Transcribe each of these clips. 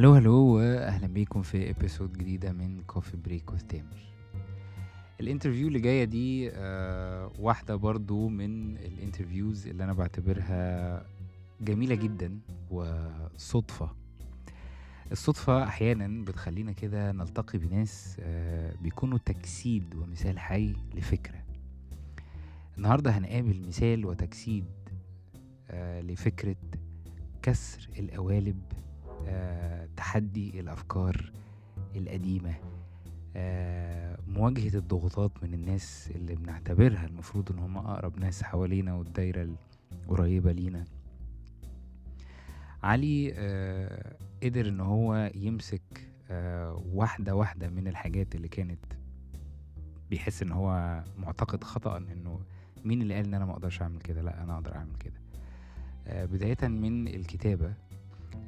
Hello hello واهلا بيكم في episode جديدة من Coffee Break with Tamer ال interview اللي جاية دي آه واحدة برضو من ال interviews اللي أنا بعتبرها جميلة جدا وصدفة. الصدفة أحيانا بتخلينا كده نلتقي بناس آه بيكونوا تجسيد ومثال حي لفكرة. النهاردة هنقابل مثال وتجسيد آه لفكرة كسر القوالب تحدي الأفكار القديمة. آه مواجهة الضغوطات من الناس اللي بنعتبرها المفروض إن هم أقرب ناس حوالينا والدايرة القريبة لينا. علي آه قدر إن هو يمسك آه واحدة واحدة من الحاجات اللي كانت بيحس إن هو معتقد خطأ إنه مين اللي قال إن أنا ما أقدرش أعمل كده؟ لأ أنا أقدر أعمل كده. آه بداية من الكتابة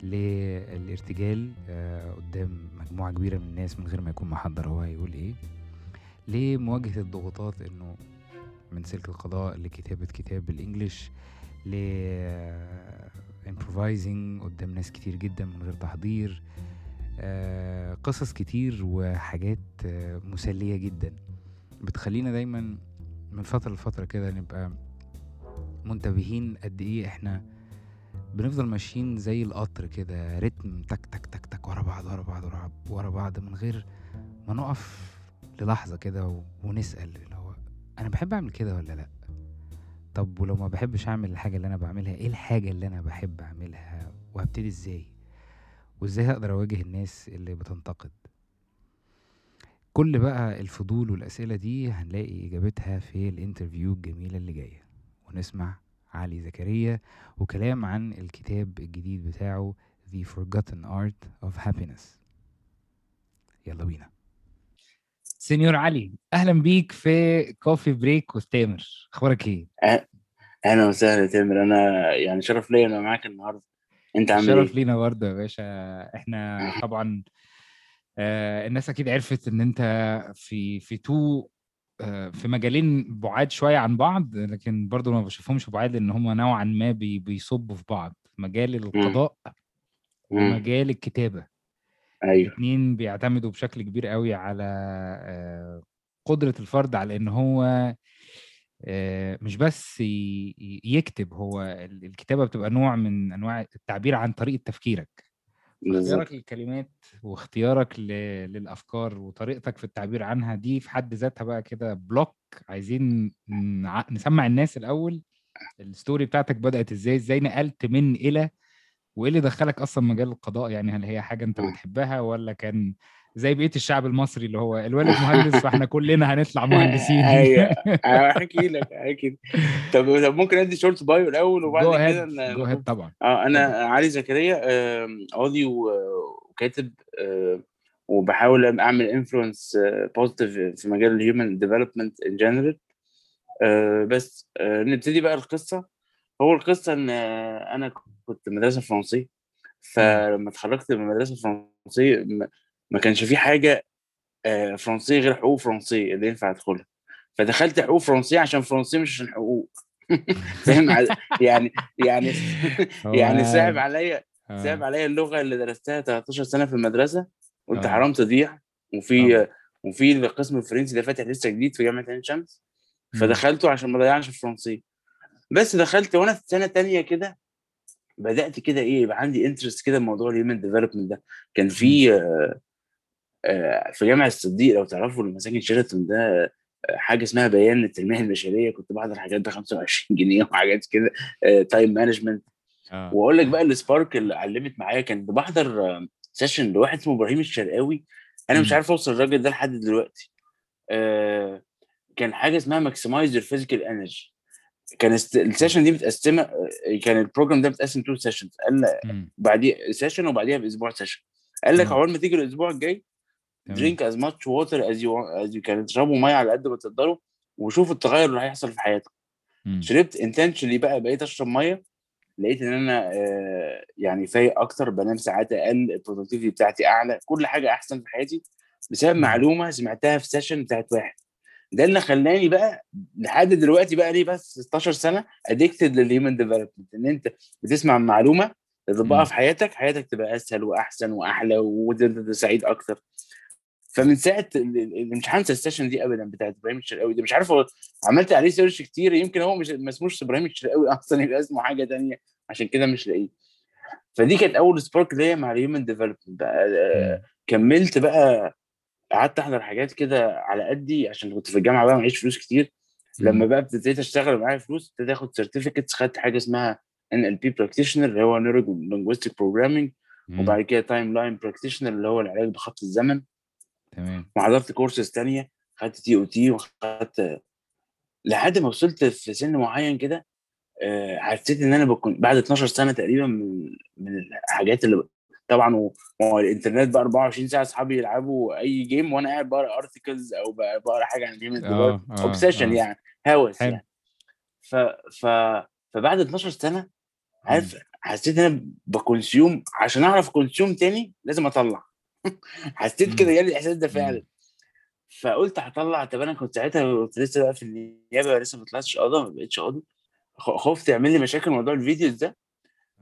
للارتجال آه قدام مجموعة كبيرة من الناس من غير ما يكون محضر هو هيقول إيه. لمواجهة الضغوطات إنه من سلك القضاء لكتابة كتاب بالانجلش ل improvising قدام ناس كتير جدا من غير تحضير آه قصص كتير وحاجات آه مسلية جدا. بتخلينا دايما من فترة لفترة كده نبقى منتبهين قد إيه إحنا بنفضل ماشيين زي القطر كده رتم تك تك تك تك ورا بعض ورا بعض ورا, ورا بعض من غير ما نقف للحظة كده ونسأل اللي هو أنا بحب أعمل كده ولا لأ؟ طب ولو ما بحبش أعمل الحاجة اللي أنا بعملها إيه الحاجة اللي أنا بحب أعملها وهبتدي إزاي؟ وإزاي هقدر أواجه الناس اللي بتنتقد؟ كل بقى الفضول والأسئلة دي هنلاقي إجابتها في ال interview الجميلة اللي جاية. ونسمع علي زكريا وكلام عن الكتاب الجديد بتاعه The Forgotten Art of Happiness. يلا بينا. سينيور علي أهلا بيك في Coffee Break وتامر أخبارك إيه؟ أهلا وسهلا تامر. أنا يعني شرف ليا أنا معاك النهارده. أنت عامل شرف إيه؟ لينا برضه يا باشا. إحنا طبعا آه الناس أكيد عرفت إن أنت في في تو في مجالين بعاد شوية عن بعض لكن برضه ما بشوفهمش بعاد لأن هم نوعا ما بي بيصبوا في بعض. مجال القضاء. ومجال الكتابة. أيوه. الاثنين بيعتمدوا بشكل كبير قوي على آه، قدرة الفرد على إن هو آه، مش بس يكتب هو ال- الكتابة بتبقى نوع من أنواع التعبير عن طريقة تفكيرك. اختيارك للكلمات واختيارك ل- للأفكار وطريقتك في التعبير عنها دي في حد ذاتها بقى كده block عايزين نع- نسمع الناس الأول. ال story بتاعتك بدأت إزاي؟ إزاي نقلت من إلى؟ وإيه اللي دخلك أصلا مجال القضاء؟ يعني هل هي حاجة أنت. بتحبها ولا كان زي بقية الشعب المصري اللي هو الوالد مهندس فإحنا كلنا هنطلع مهندسين. أيوه. احكي لك احكي طب طب ممكن أدي short bio الأول وبعد كده go ahead طبعا. آه أنا علي زكريا قاضي وكاتب آه، وبحاول أعمل influence positive في مجال ال human development in general بس آه، نبتدي بقى القصة. هو القصة إن آه، أنا كنت مدرسة فرنسية. مم. فلما اتخرجت من المدرسة الفرنسية ما كانش في حاجة آه، فرنسية غير حقوق فرنسية اللي ينفع أدخلها. فدخلت حقوق فرنسية عشان فرنسية مش عشان حقوق. فاهم؟ يعني يعني يعني صعب عليا صعب آه عليا اللغة اللي درستها 13 سنة في المدرسة قلت آه. حرام تضيع. وفي وفي القسم الفرنسي ده فاتح لسه جديد في جامعة عين شمس. فدخلته عشان ما اضيعش الفرنسية. بس دخلت وأنا في سنة تانية كده بدأت كده إيه يبقى عندي interest كده بموضوع ال human development ده. كان. في آه، آه، في جامع الصديق لو تعرفوا المساكن شيراتون ده آه، حاجة اسمها بيان التنميه البشرية كنت بحضر حاجات ب 25 جنيه وحاجات كده time management آه. وأقول لك بقى ال spark اللي علمت معايا كان بحضر session لواحد اسمه إبراهيم الشرقاوي. أنا مش. عارف أوصل الراجل ده لحد دلوقتي. آه، كان حاجة اسمها maximize your physical energy كان ال s- ال session دي متقسمة آه، كان ال program ده متقسم two sessions قال مم. بعديه session وبعديها بأسبوع session قال لك. عقبال ما تيجي الأسبوع الجاي drink as much water as you as you can تشربوا مية على قد ما تقدروا وشوف التغير اللي هيحصل في حياتك. شربت intentionally بقى بقيت أشرب مية لقيت إن أنا آه، يعني فايق أكتر بنام ساعات أقل ال productivity بتاعتي أعلى كل حاجة أحسن في حياتي. بسبب. معلومة سمعتها في session بتاعت واحد. ده اللي خلاني بقى لحد دلوقتي بقى ليه بس 16 سنة addicted لل human development إن أنت بتسمع معلومة تطبقها. في حياتك حياتك تبقى أسهل وأحسن وأحلى وانت سعيد أكتر. فمن ساعة مش هنسى ال session دي ابدا بتاعت إبراهيم الشرقاوي دي مش عارف عملت عليه search كتير يمكن هو مش ما اسموش إبراهيم الشرقاوي أصلا يبقى اسمه حاجة تانية عشان كده مش لاقيه فدي كانت أول spark ليا مع ال human development بقى. كملت بقى قعدت أحضر حاجات كده على قدي عشان كنت في الجامعة بقى معيش فلوس كتير لما. بقى ابتديت أشتغل معايا فلوس ابتديت آخد certificates خدت حاجة اسمها NLP practitioner اللي هو neuro linguistic programming. وبعد كده time line practitioner اللي هو العلاج بخط الزمن تمام. وحضرت كورسز تانية خدت TOT وخدت لحد ما وصلت في سن معين كده آه، حسيت إن أنا بكون بعد 12 سنة تقريبا من من الحاجات اللي طبعا و- وهو الإنترنت بقى 24 ساعة أصحابي يلعبوا أي game وأنا قاعد بقرأ articles أو بقرأ حاجة عن آه obsession آه. يعني هوس يعني. ف ف فبعد 12 سنة. عارف حسيت إن أنا ب consume عشان أعرف consume تاني لازم أطلع. حسيت كده. جالي الإحساس ده. فعلا. فقلت هطلع طب أنا كنت ساعتها كنت لسه بقى في النيابة لسه ما طلعتش قاضي ما بقتش قاضي. خفت يعمل لي مشاكل موضوع ال videos ده.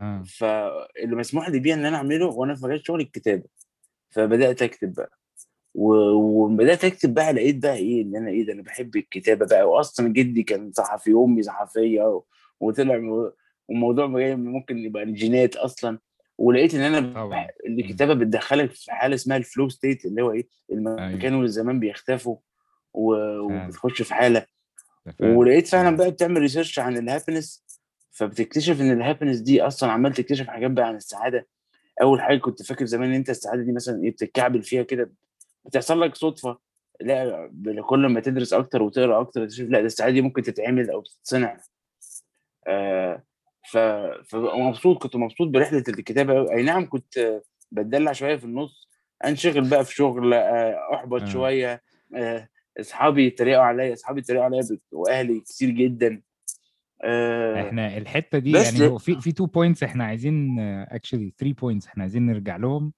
آه. فاللي مسموح لي بيه إن أنا أعمله وأنا في مجال شغل الكتابة. فبدأت أكتب بقى. وبدأت أكتب بقى لقيت بقى إيه إن أنا إيه ده أنا بحب الكتابة بقى. وأصلا جدي كان صحفي امي صحفية وطلع جاي ممكن يبقى جينات أصلا. ولقيت إن أنا طبعا. الكتابه بتدخلك في حالة اسمها ال flow state اللي هو إيه أيوه. المكان والزمان بيختفوا و... وبتخش في حالة. فعلا. ولقيت فعلا. بقى بتعمل research عن ال happiness فبتكتشف إن ال happiness دي أصلا عمال تكتشف حاجات بقى عن السعادة. أول حاجة كنت فاكر زمان إن أنت السعادة دي مثلا إيه بتتكعبل فيها كده بتحصل لك صدفة. لا كل ما تدرس أكتر وتقرأ أكتر تكتشف لا ده السعادة دي ممكن تتعمل أو تتصنع. آه ف فمبسوط كنت مبسوط برحلة الكتابة. أي نعم كنت آه، بتدلع شوية في النص أنشغل بقى في شغل آه، أحبط آه شوية آه، أصحابي يتريقوا عليا أصحابي يتريقوا عليا وأهلي كتير جدا آه، إحنا الحتة دي يعني في في two points إحنا عايزين actually 3 points إحنا عايزين نرجع لهم.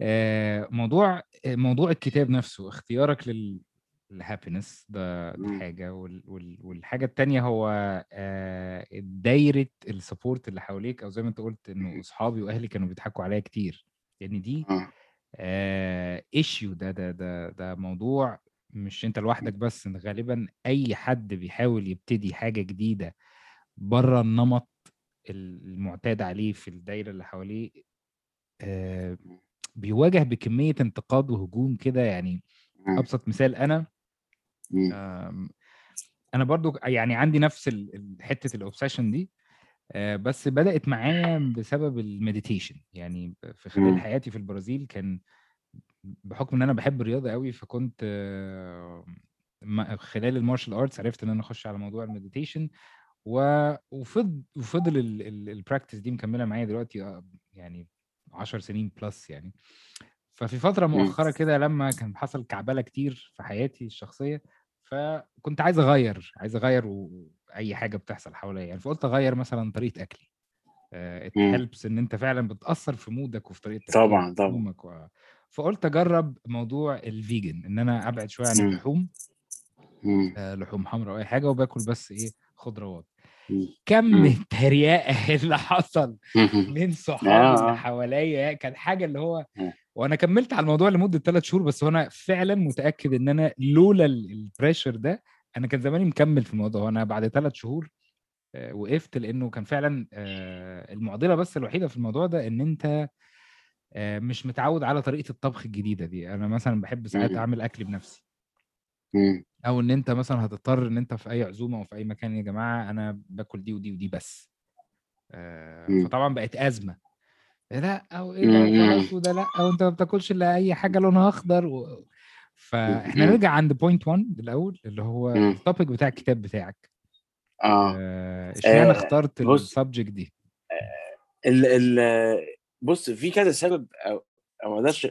آه، موضوع موضوع الكتاب نفسه اختيارك لل ال happiness ده مم. حاجة وال وال والحاجة التانية هو آه، دايرة ال support اللي حواليك أو زي ما أنت قلت إنه أصحابي وأهلي كانوا بيضحكوا عليا كتير لأن دي آه. issue ده ده ده ده موضوع مش أنت لوحدك بس إن غالبا أي حد بيحاول يبتدي حاجة جديدة بره النمط المعتاد عليه في الدايرة اللي حواليه آه، بيواجه بكمية انتقاد وهجوم كده يعني. أبسط مثال أنا أنا برضو يعني عندي نفس حتة ال obsession دي آه، بس بدأت معايا بسبب ال meditation يعني في خلال. حياتي في البرازيل كان بحكم إن أنا بحب الرياضة قوي فكنت آه، خلال ال martial arts عرفت إن أنا أخش على موضوع ال meditation وفضل وفضل ال practice دي مكملة معايا دلوقتي آه، يعني 10 سنين plus يعني ففي فترة. مؤخرة كده لما كان حصل كعبلة كتير في حياتي الشخصية فكنت عايز أغير عايز أغير اي حاجة بتحصل حواليا يعني فقلت أغير مثلا طريقة أكلي it مم. helps إن أنت فعلا بتأثر في مودك وفي طريقة طبعا طبعا و... فقلت أجرب موضوع ال vegan إن أنا أبعد شوية عن. اللحوم. آه، لحوم حمراء أو أي حاجة وباكل بس إيه خضروات. كم. التريقه اللي حصل. من صحابي اللي آه حواليا كان حاجة اللي هو آه. وأنا كملت على الموضوع لمدة ثلاث شهور بس وأنا فعلا متأكد إن أنا لولا ال pressure ده أنا كان زماني مكمل في الموضوع وأنا بعد ثلاث شهور آه، وقفت لأنه كان فعلا آه، المعضلة بس الوحيدة في الموضوع ده إن أنت آه، مش متعود على طريقة الطبخ الجديدة دي أنا مثلا بحب ساعات. أعمل أكل بنفسي. أو إن أنت مثلا هتضطر إن أنت في أي عزومة أو في أي مكان يا جماعة أنا باكل دي ودي ودي بس. فطبعا بقت أزمة لأ أو إيه ده مم. وخلاص وده لأ وانت ما بتاكلش إلا أي حاجة لونها أخضر و... فإحنا مم. نرجع عند point 1 الأول اللي هو. ال topic بتاع الكتاب بتاعك آه آه، إشمعنى آه، اخترت ال subject دي ال ال بص في كذا سبب أو ما أقدرش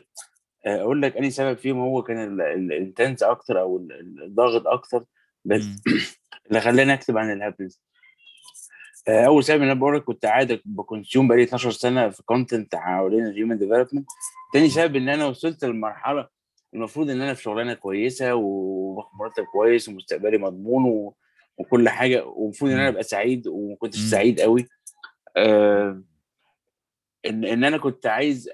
أقول لك أنهي سبب فيهم هو كان ال intense أكتر أو ال- ال- الضاغط أكتر بس. اللي خلاني أكتب عن ال happiness أول سبب إن أنا بقول لك كنت قاعد ب consume بقالي 12 سنة في content حوالين ال human development تاني سبب إن أنا وصلت لمرحلة المفروض إن أنا في شغلانة كويسة وباخد مرتب كويس ومستقبلي مضمون و... وكل حاجة ومفروض إن أنا. أبقى سعيد وما كنتش. سعيد قوي آه ان إن أنا كنت عايز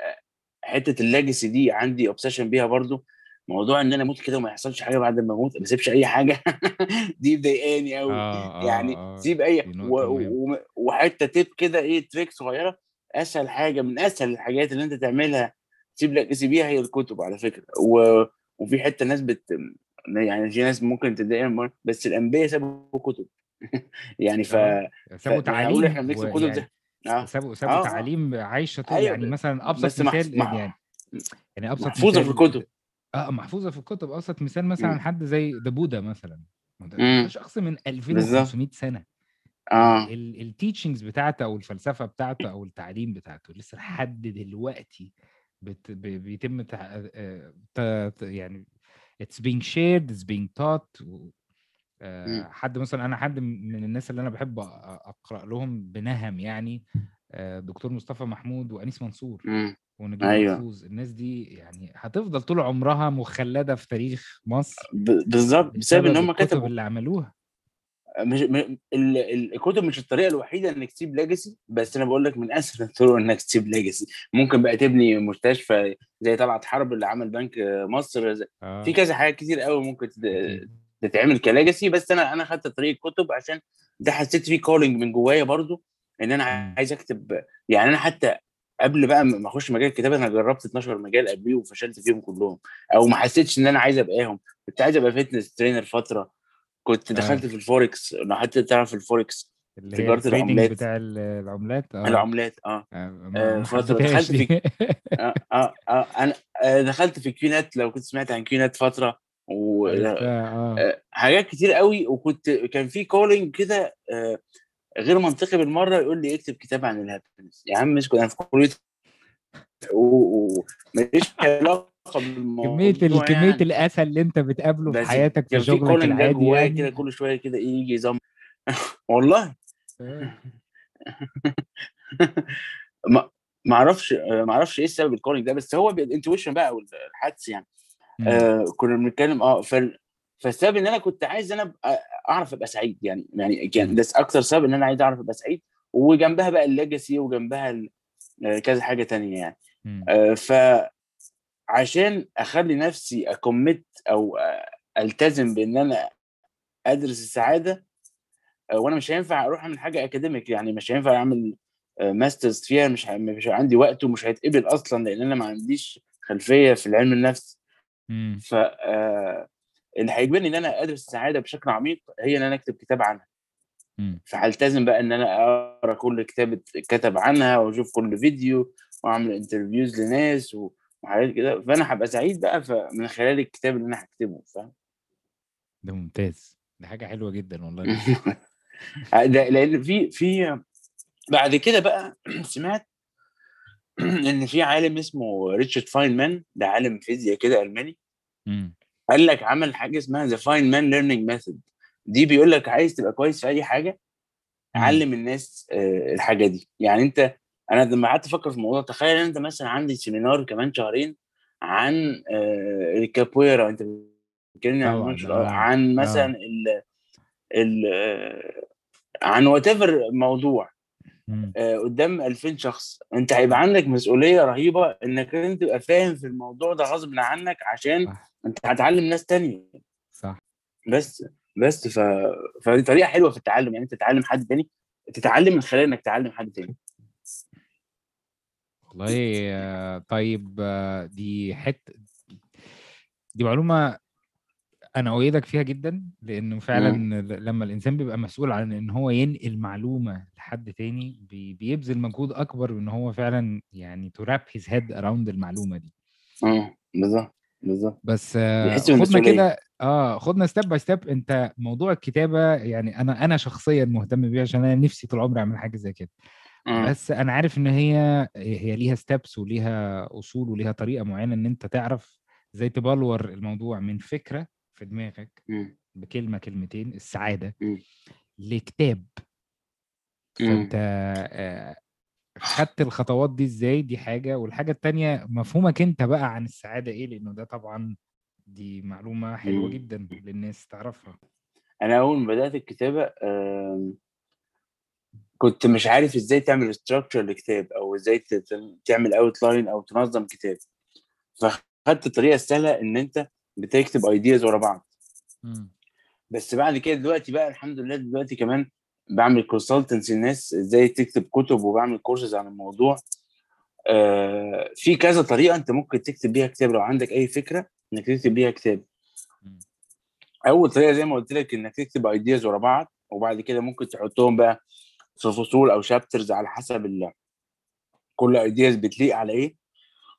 حتة ال legacy دي عندي obsession بيها برضو موضوع إن أنا أموت كده وما يحصلش حاجة بعد ما أموت ما أسيبش أي حاجة دي مضايقاني قوي آه آه يعني آه سيب أي و- و- وحتة tip كده إيه trick صغيرة أسهل حاجة من أسهل الحاجات اللي أنت تعملها تسيب لك بيها هي الكتب على فكرة. و... وفي حتة ناس بت يعني في ناس ممكن تضايقهم بس الأنبياء سابوا كتب. يعني ف... سابوا هقول إحنا تعاليم بنكتب كتب ويعني زي آه. سابوا سابوا آه تعاليم عايشة طول أيوه يعني. مثلا محف... مثال يعني مح... يعني أبسط محفوظة في الكتب. آه محفوظة في الكتب. أبسط مثال مثلا مم. حد زي ده بودا مثلا. ده. شخص من بالظبط. 2500 سنة. آه. التيتشنجز بتاعته أو الفلسفة بتاعته أو التعليم بتاعته لسه لحد دلوقتي بت... بيتم تع... آه، ت... يعني it's being taught. و... آه، مم. حد مثلا أنا حد من الناس اللي أنا بحب أقرأ لهم بنهم يعني. آه، دكتور مصطفى محمود وأنيس منصور مم. ونجيب أيوه. محفوظ. الناس دي يعني هتفضل طول عمرها مخلدة في تاريخ مصر. بالظبط بسبب إن هم الكتب كتبوا. اللي عملوها. مش م... ال... ال- الكتب مش الطريقة الوحيدة إنك تسيب legacy بس أنا بقول لك من أسهل الطرق إنك تسيب legacy ممكن بقى تبني مستشفى زي طلعت حرب اللي عمل بنك مصر. زي... في آه كذا حاجات كتير قوي ممكن. أكيد. تتعمل ك legacy بس أنا أنا خدت طريق الكتب عشان ده حسيت فيه calling من جوايا برضو. إن أنا. عايز أكتب يعني أنا حتى قبل بقى ما أخش مجال الكتابة أنا جربت 12 مجال قبليه وفشلت فيهم كلهم أو ما حسيتش إن أنا عايز أبقاهم. كنت عايز أبقى fitness trainer فترة. كنت دخلت آه في الفوركس لو حتى تعرف الفوركس اللي تجارة العملات. بتاع ال- العملات؟ آه. العملات آه, آه، آه فترة دخلت في آه آه آه أنا آه دخلت في QNet لو كنت سمعت عن QNet فترة و آه، حاجات كتير قوي. وكنت كان في calling كده آه، غير منطقي بالمرة يقول لي اكتب كتاب عن ال happiness. يا عم اسكت أنا في كلية وماليش علاقة بالموضوع كمية يعني. الأسى اللي أنت بتقابله في حياتك في شغلك العادي جوايا كده يعني كل شوية كده إيه يجي يزن. والله. ما أعرفش ما أعرفش إيه السبب ال calling ده بس هو ال intuition بقى والحدس يعني. آه كنا بنتكلم آه فال... فالسبب إن أنا كنت عايز أنا أبقى أعرف أبقى سعيد يعني يعني كان. ده أكتر سبب إن أنا عايز أعرف أبقى سعيد وجنبها بقى ال legacy وجنبها. آه، كذا حاجة تانية يعني. آه فعشان أخلي نفسي commit أو ألتزم بإن أنا أدرس السعادة آه، وأنا مش هينفع أروح أعمل حاجة academic يعني مش هينفع أعمل masters فيها مش مش عندي وقت ومش هيتقبل أصلا لأن أنا ما عنديش خلفية في العلم النفس. ف آه، اللي هيجبرني إن أنا أدرس السعادة بشكل عميق هي إن أنا أكتب كتاب عنها. فهلتزم بقى إن أنا أقرأ كل كتاب اتكتب عنها وأشوف كل فيديو وأعمل interviews لناس وحاجات كده. فأنا هبقى سعيد بقى من خلال الكتاب اللي أنا هكتبه فاهم؟ ده ممتاز. ده حاجة حلوة جدا والله. ده لأن في في بعد كده بقى سمعت إن في عالم اسمه ريتشارد فاينمان ده عالم فيزياء كده ألماني. مم. قال لك عمل حاجة اسمها the Feynman learning method دي بيقول لك عايز تبقى كويس في أي حاجة. علم الناس آه، الحاجة دي. يعني أنت أنا لما قعدت أفكر في الموضوع تخيل أنت مثلا عندي seminar كمان شهرين عن آه، الكابويرا. أنت بتكلمني عن آه عن مثلا ال ال آه، عن whatever موضوع. آه، قدام 2000 شخص. أنت هيبقى عندك مسؤولية رهيبة إنك أنت تبقى فاهم في الموضوع ده غصب عنك عشان أنت هتعلم ناس تانية. صح. بس بس ف... فدي طريقة حلوة في التعلم يعني أنت تتعلم حد تاني تتعلم من خلال إنك تعلم حد تاني. والله طيب دي حتة دي معلومة أنا أؤيدك فيها جدا لأنه فعلا لما الإنسان بيبقى مسؤول عن إن هو ينقل معلومة لحد تاني بي- بيبذل مجهود أكبر إن هو فعلا يعني wrap his head around المعلومة دي. آه بالظبط. بالظبط بس خدنا كده آه خدنا step by step أنت موضوع الكتابة يعني أنا أنا شخصيا مهتم بيه عشان أنا نفسي طول عمري أعمل حاجة زي كده بس أنا عارف إن هي هي ليها steps وليها أصول وليها طريقة معينة إن أنت تعرف إزاي تبلور الموضوع من فكرة في دماغك مم. بكلمة كلمتين السعادة مم. لكتاب. فأنت آه، خدت الخطوات دي إزاي؟ دي حاجة. والحاجة التانية مفهومك أنت بقى عن السعادة إيه؟ لأنه ده طبعا دي معلومة حلوة. جدا للناس تعرفها. أنا أول ما بدأت الكتابة كنت مش عارف إزاي تعمل structure لكتاب أو إزاي تعمل outline أو تنظم كتاب. فخدت الطريقة السهله إن أنت بتكتب ideas ورا بعض. بس بعد كده دلوقتي بقى الحمد لله دلوقتي كمان بعمل consultancy لناس إزاي تكتب كتب وبعمل كورسز عن الموضوع. آه في كذا طريقة انت ممكن تكتب بيها كتاب لو عندك أي فكرة إنك تكتب بيها كتاب. أول طريقة زي ما قلت لك إنك تكتب ideas ورا بعض وبعد كده ممكن تحطهم بقى في فصول أو chapters على حسب ال- كل ideas بتليق على إيه.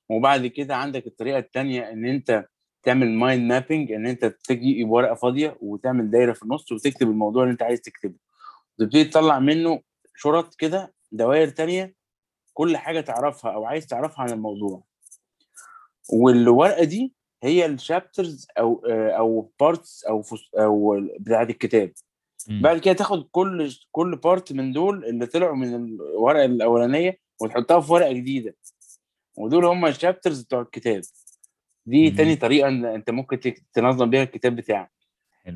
وبعد كده عندك الطريقة الثانية إن أنت تعمل mind mapping إن أنت تجيب ورقة فاضية وتعمل دايرة في النص وتكتب الموضوع اللي أنت عايز تكتبه. وتبتدي تطلع منه شرط كده دوائر تانية كل حاجة تعرفها أو عايز تعرفها عن الموضوع. والورقة دي هي ال chapters أو أو parts أو فص- أو بتاعة الكتاب. مم. بعد كده تاخد كل كل part من دول اللي طلعوا من الورقة الأولانية وتحطها في ورقة جديدة. ودول هم ال chapters بتوع الكتاب. دي مم. تاني طريقة إن أنت ممكن تنظم بيها الكتاب بتاعك.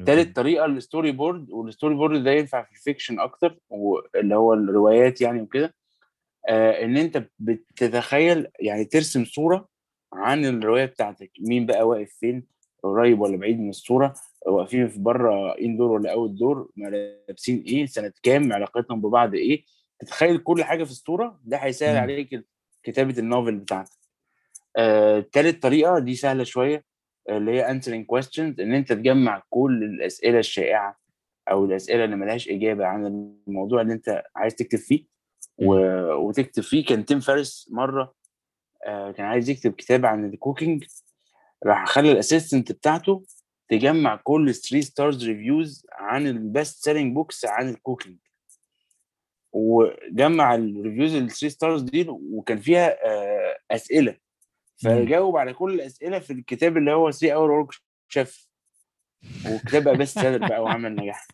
تالت. طريقة ال storyboard وال storyboard ده ينفع في ال fiction أكتر واللي هو الروايات يعني وكده. آه إن أنت بتتخيل يعني ترسم صورة عن الرواية بتاعتك. مين بقى واقف فين؟ قريب ولا بعيد من الصورة؟ واقفين في بره indoor ولا outdoor؟ لابسين إيه؟ سنة كام؟ علاقتهم ببعض إيه؟ تتخيل كل حاجة في الصورة. ده هيسهل. عليك كتابة ال novel بتاعتك. آه، تالت طريقة دي سهلة شوية. اللي هي answering questions إن أنت تجمع كل الأسئلة الشائعة أو الأسئلة اللي ملهاش إجابة عن الموضوع اللي أنت عايز تكتب فيه. و... وتكتب فيه. كان تيم فيريس مرة آه، كان عايز يكتب كتاب عن ال cooking راح خلى ال assistant بتاعته تجمع كل 3 stars reviews عن ال best selling books عن ال cooking وجمع ال reviews ال 3 stars دي وكان فيها آه، أسئلة. فجاوب على كل الأسئلة في الكتاب اللي هو 3 اور ورك شيف وكتاب بقى بيست سيلر بقى وعمل نجاح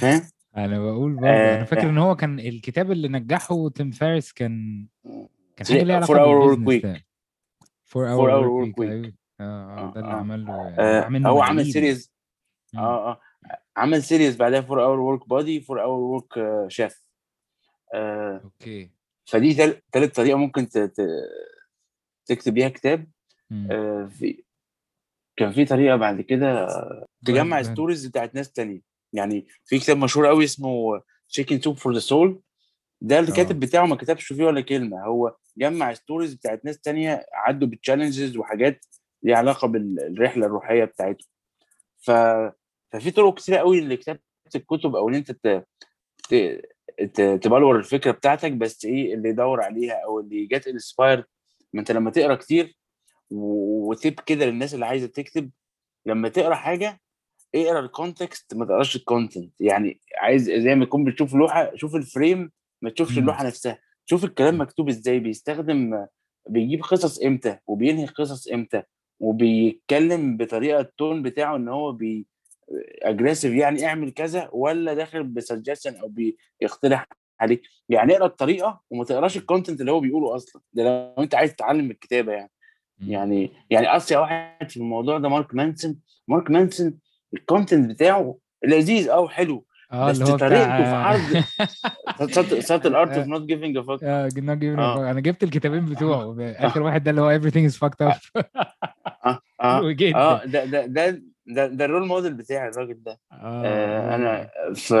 فاهم؟ أنا بقول برضه أنا آه. فاكر إن هو كان الكتاب اللي نجحه تيم فارس كان كان حاجة ليها علاقة Work بالبيزنس Week. 4 Four اور ورك ويك آه ده اللي آه. عمل له آه، منه هو عمل. سيريز مم. آه آه عمل سيريز بعدها 4 اور ورك بادي 4 اور ورك شيف okay فدي تالت طريقة ممكن تكتب بيها كتاب. آه، في كان في طريقة بعد كده تجمع go ahead. stories بتاعت ناس تانية يعني في كتاب مشهور قوي اسمه Chicken Soup for the Soul ده الكاتب آه. بتاعه ما كتبش فيه ولا كلمة هو جمع stories بتاعت ناس تانية عدوا بال challenges وحاجات ليها علاقة بالرحلة الروحية بتاعتهم ف... ففي طرق كتيرة قوي لكتابة الكتب أو إن أنت. ت... ت... تبلور الفكرة بتاعتك بس إيه اللي يدور عليها أو اللي جت inspired ما انت لما تقرا كتير وتب كده للناس اللي عايزة تكتب لما تقرا حاجة اقرا ال context ما تقراش ال content يعني عايز زي ما تكون بتشوف لوحة شوف ال frame ما تشوفش. اللوحة نفسها شوف الكلام مكتوب إزاي بيستخدم بيجيب قصص إمتى وبينهي قصص إمتى وبيتكلم بطريقة ال tone بتاعه ان هو بي aggressive يعني اعمل كذا ولا داخل بسجشن أو بيقترح عليك. يعني اقرأ الطريقة وما تقراش ال content اللي هو بيقوله أصلا. ده لو أنت عايز تتعلم الكتابة يعني. يعني يعني اصيع واحد في الموضوع ده مارك مانسون. مارك مانسون ال content بتاعه لذيذ آه وحلو آه بس طريقته في بتاع عرض subtle art of not giving a fuck آه آه. fuck. أنا جبت الكتابين بتوعه. آخر واحد ده اللي هو everything is fucked up. آه. آه. حلو جدا آه ده ده ده ده, ال role model بتاعي الراجل ده. آه أنا ف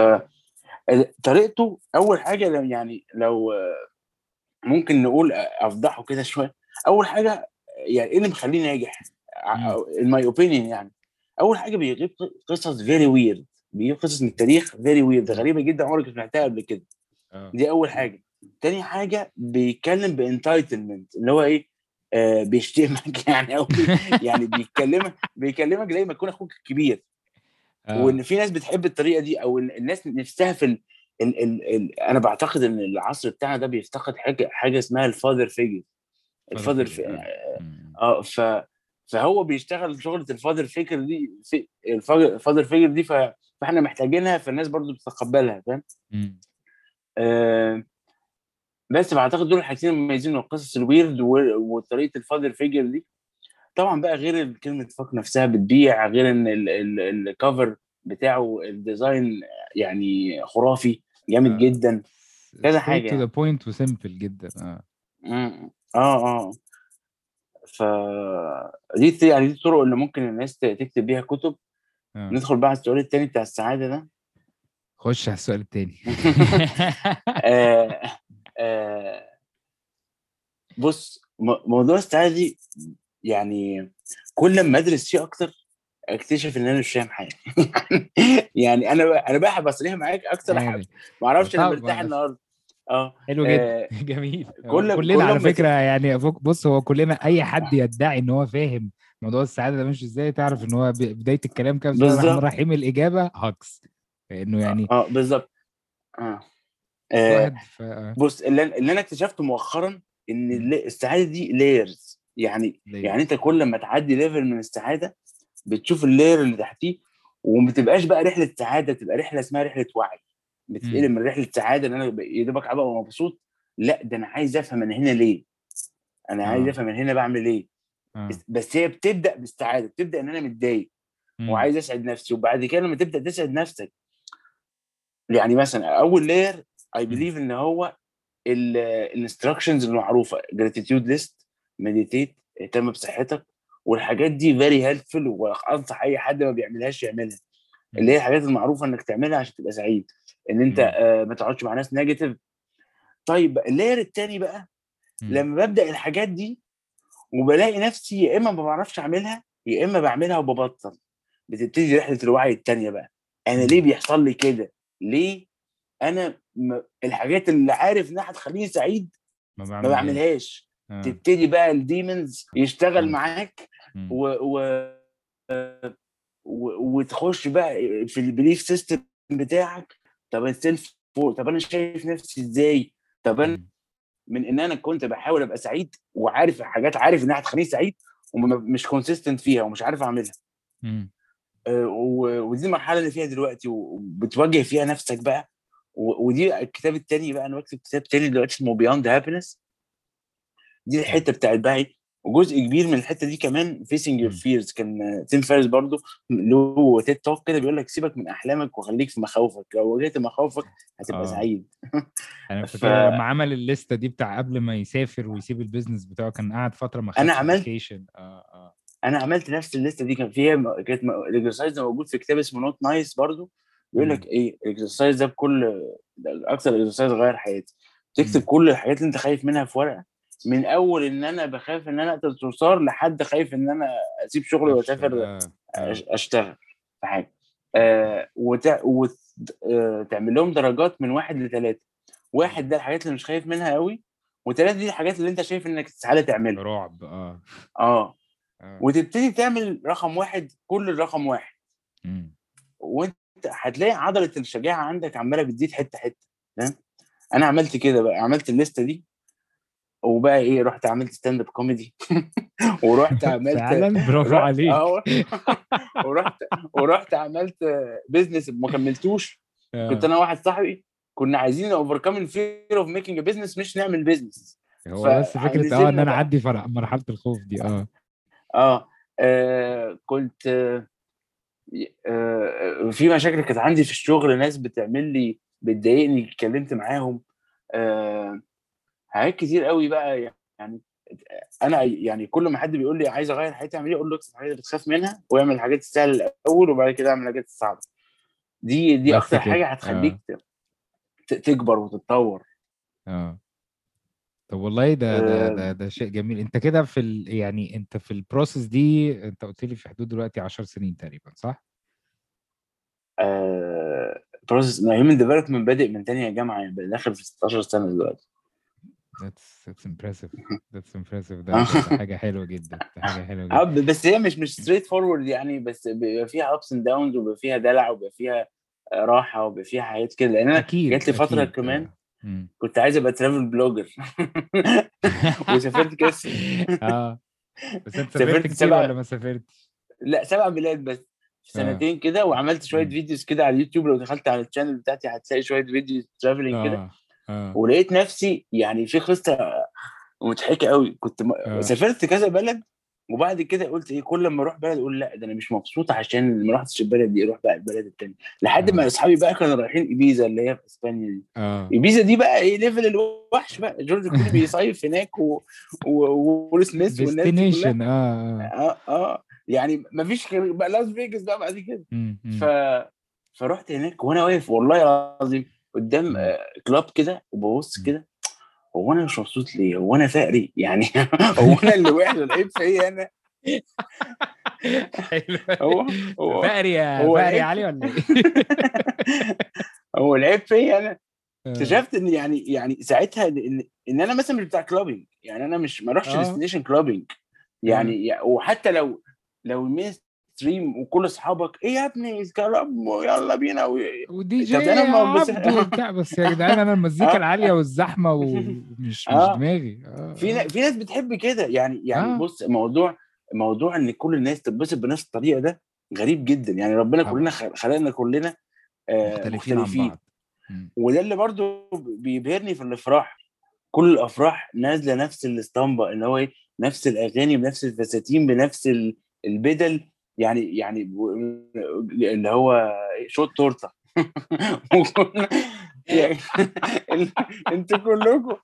طريقته أول حاجة لو- يعني لو ممكن نقول أفضحه كده شوية أول حاجة يعني إيه اللي مخليه ناجح؟ in my opinion يعني. أول حاجة بيجيب قصص very weird بيجيب قصص من التاريخ very weird غريبة جدا عمرك ما سمعتها قبل كده. آه. دي أول حاجة. تاني حاجة بيتكلم ب entitlement اللي هو إيه؟ آه بيشتمك يعني أو يعني بيكلمك بيكلمك زي ما يكون أخوك الكبير. آه. وإن في ناس بتحب الطريقة دي أو الناس نفسها في ال... ال... ال... ال... أنا بعتقد إن العصر بتاعنا ده بيفتقد حاجة حاجة اسمها ال father figure ال father في... آه. ف فهو بيشتغل شغلة ال father figure دي في ال father figure دي ف... فإحنا محتاجينها فالناس برضو بتتقبلها فاهم. آه بس بعتقد دول الحاجتين المميزين القصص ال weird و- وطريقة ال father figure دي. طبعا بقى غير كلمة fuck نفسها بتبيع غير إن ال- ال- ال cover بتاعه ال design يعني خرافي جامد آه. جدا كده to يعني. the point و simple جدا آه. آه، آه. ف دي يعني دي الطرق اللي ممكن الناس تكتب بيها كُتب. آه. ندخل بقى على السؤال التاني بتاع السعادة ده. خُش على السؤال التاني. آآ آآ بُص، موضوع السعادة دي يعني كل أمّا أدرس فيه أكتر، أكتشف إن أنا مش فاهم حاجة. يعني أنا ب أنا بقى هابقى صريح معاك أكتر ح يعني ما أعرفش أنا طب مرتاح النهارده. آه. حلو جدًا، آآ جميل. كل كلنا كل على فكرة يعني بُص، هو كلنا أي حد يدعي إن هو فاهم موضوع السعادة ده ماشي إزاي، تعرف إن هو ب بداية الكلام كده بسم الله الرحمن. الرحيم. لإنه أ يعني آه، بالضبط. آه. كل آآ واحد ف آه. بُص، اللي اللي أنا اكتشفته مؤخرًا إن إمم. ال السعادة دي layers يعني يعني layers أنت كل أمّا تعدّي level من السعادة، بتشوف الlayer اللي تحتيه وما بتبقاش بقى رحلة سعادة، بتبقى رحلة اسمها رحلة وعي. بتتقلب. من رحلة سعادة إن أنا ب يا دوبك هابقى مبسوط، لأ، ده أنا عايز أفهم أنا هنا ليه؟ عايز آه. أفهم أنا هنا باعمل إيه؟ آه. بس هي بتبدأ بالسعادة، بتبدأ إن أنا متضايق. وعايز أسعد نفسي، وبعد كده لمّا تبدأ تسعد نفسك يعني مثلًا layer I إمم. believe إن هو ال الinstructions المعروفة gratitude meditate اهتم بصحتك والحاجات دي very helpful وأنصح أي حد ما بيعملهاش يعملها. اللي هي. الحاجات المعروفة إنك تعملها عشان تبقى سعيد، أنت إمم. آآ ما تقعدش مع ناس negative. طيب الlayer التاني بقى،. لمّا بابدأ الحاجات دي وبالاقي نفسي يا إما ما باعرفش أعملها، يا إما باعملها وبابطّل. بتبتدي رحلة الوعي التانية بقى. أنا ليه. بيحصل لي كده؟ ليه أنا م الحاجات اللي عارف إنها هتخلّيني سعيد ما ما باعملهاش. آه. تبتدي بقى الdemons يشتغل. معاك. و و وتخش بقى في الbelief system بتاعك، طب worth طب أنا شايف نفسي إزاي؟ طب إمم. من إن أنا كنت باحاول أبقى سعيد وعارف حاجات عارف إنها هتخلّيني سعيد وم مش consistent فيها ومش عارف. آآ و ودي المرحلة اللي فيها دلوقتي وبتواجه فيها نفسك بقى ودي الكتاب التاني بقى أنا باكتب كتاب تاني دلوقتي اسمه beyond happiness. دي إمم. الحتة بتاعة بقى وجزء كبير من الحتة دي كمان your إمم. fears كان Tim Ferriss برضه له TED talk كده بيقول لك سيبك من أحلامك وخلّيك في مخاوفك، لو واجهت مخاوفك هتبقى آه. سعيد. أنا ف فاكرها لمّا عمل الليستة دي بتاع قبل ما يسافر ويسيب الbusiness بتاعه، كان قعد فترة ما خدش عملت آه، آه. أنا عملت نفس الليستة دي كان فيها كانت ده موجود في كتاب اسمه not nice برضه، بيقول لك. إيه الexercise ده بكل أكتر exercise غيّر حياتي. تكتب. كل الحاجات اللي أنت خايف منها في ورقة، من أول إن أنا باخاف إن أنا أقتل صرصار لحد خايف إن أنا أسيب شغلي أفشل وأسافر آه، آه. أشتغل في حاجة. آآ وت وت آآ تعمل لهم درجات من 1 ل3. إمم. 1 ده الحاجات اللي مش خايف منها أوي، و3 دي الحاجات اللي أنت شايف إنك استحالة تعملها. رعب آه. آه. آه. وتبتدي تعمل رقم 1 كل الرقم 1. إمم. وأنت هتلاقي عضلة الشجاعة عندك عمّالة بتزيد حتة، حتة فاهم؟ أنا عملت كده بقى، عملت الليستة دي وبقى إيه، رُحت عملت stand up comedy ورُحت عملت فعلًا برافو عليك. آه ورُحت ورُحت عملت business ما كمّلتوش. كنت آه. أنا وواحد صاحبي كنا عايزين overcome الfear of making a business مش نعمل business. هو بس آه، فنزلنا أنا بقى أعدّي فر مرحلة الخوف دي آه. آه. آآ كنت آآ في مشاكل كانت عندي في الشغل، ناس بتعمل لي بتضايقني اتكلمت معاهم. آآ حاجات كتير أوي بقى يعني أنا يعني كل ما حد بيقول لي عايز أغيّر حياتي أعمل إيه، أقول له اكتب الحاجات اللي بتخاف منها واعمل الحاجات السهلة الأول وبعد كده أعمل الحاجات الصعبة. دي دي. حاجة آه. هتخلّيك ت تكبر وتتطور. آه. طب والله ده ده آآ ده ده شيء جميل. أنت كده في ال يعني أنت في الprocess دي أنت قُلت لي في حدود دلوقتي 10 سنين تقريبًا صح؟ process ما human development بادئ من تانية جامعة يعني داخل في 16 سنة دلوقتي. That's that's impressive that's impressive ده آه. ده حاجة حلوة جدًا، ده حاجة حلوة آه جدًا. ب بس هي مش مش straight forward يعني بس بيبقى فيها ups and downs وبيبقى فيها دلع وبيبقى فيها آآ راحة وبيبقى فيها حاجات كده، لإن أنا أكيد، جات لي فترة أكيد كمان آه. كنت عايز أبقى travel blogger وسافرت كده آه. بس أنت سافرت كتير 7 والّا ما سافرتش؟ لأ 7 بلاد بس في آه. سنتين كده وعملت شوية إمم. videos كده على اليوتيوب لو دخلت على ال channel بتاعتي هتلاقي شوية videos traveling كده، آه، آه. ولقيت نفسي يعني في قصة مضحكة أوي، كنت م آه. سافرت كذا بلد وبعد كده قلت إيه كل ما أروح بلد أقول لا ده أنا مش مبسوط عشان ما رحتش البلد دي أروح بقى البلد التانية. لحد ما آه. أصحابي بقى كانوا رايحين إيبيزا اللي هي في إسبانيا دي. آه. إيبيزا دي بقى إيه level الوحش بقى. جورج كلوني بيصيف هناك و... و... ويل سميث والناس دي destination آه آه. آه يعني ما فيش غير بقى لاس فيجاس بقى بعد كده. ف فرحت هناك وأنا واقف والله العظيم قدام مم. آه، club كده وببص مم. كده هو أنا مش مبسوط ليه؟ هو أنا فقري يعني هو أنا اللي وحش العيب فيا أنا هو هو فقري يا هو فقري علي ولا إيه؟ هو العيب فيا أنا آه. اكتشفت إن يعني يعني ساعتها إن إن أنا مثلا مش بتاع clubbing يعني أنا مش ما اروحش. destination clubbing يعني يع- وحتى لو لو ال mainstream وكل أصحابك إيه يا ابني club يلا بينا و... ودي جي ما بس- عبد وبتاع بس يا جدعان أنا المزيكا آه. العالية والزحمة ومش مش آه. دماغي آه، في آه. نا- في ناس بتحب كده يعني يعني آه. بص موضوع موضوع إن كل الناس تتبسط بنفس الطريقة ده غريب جدا يعني ربنا طبعا. كلنا خلقنا كلنا آه، مختلفين عن بعض. وده اللي برضو بيبهرني في الأفراح كل الأفراح نازلة نفس الأسطمبة ان هو إيه نفس الأغاني بنفس الفساتين بنفس ال- البدل يعني يعني ب- اللي هو شوت تورته وكل- يعني أنتوا كلكم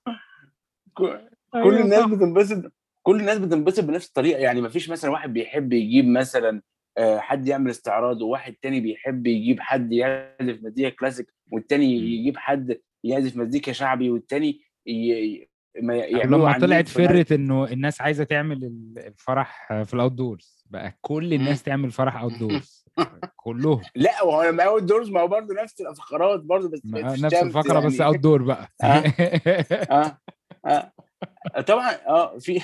كل أيوة الناس. بتنبسط كل الناس بتنبسط بنفس الطريقة يعني ما فيش مثلا واحد بيحب يجيب مثلا آه، حد يعمل استعراض وواحد تاني بيحب يجيب حد يعزف مزيكا كلاسيك والتاني. يجيب حد يعزف مزيكا شعبي والتاني ي... ما يعملوا لما طلعت فرة إنه الناس عايزة تعمل ال- الفرح في ال outdoors بقى كل الناس تعمل فرح outdoors كلهم. لا وهو لما outdoors ما هو برضه نفس الفقرات برضه بس نفس الفقرة بس يعني. outdoor بقى. آه آه طبعا آه في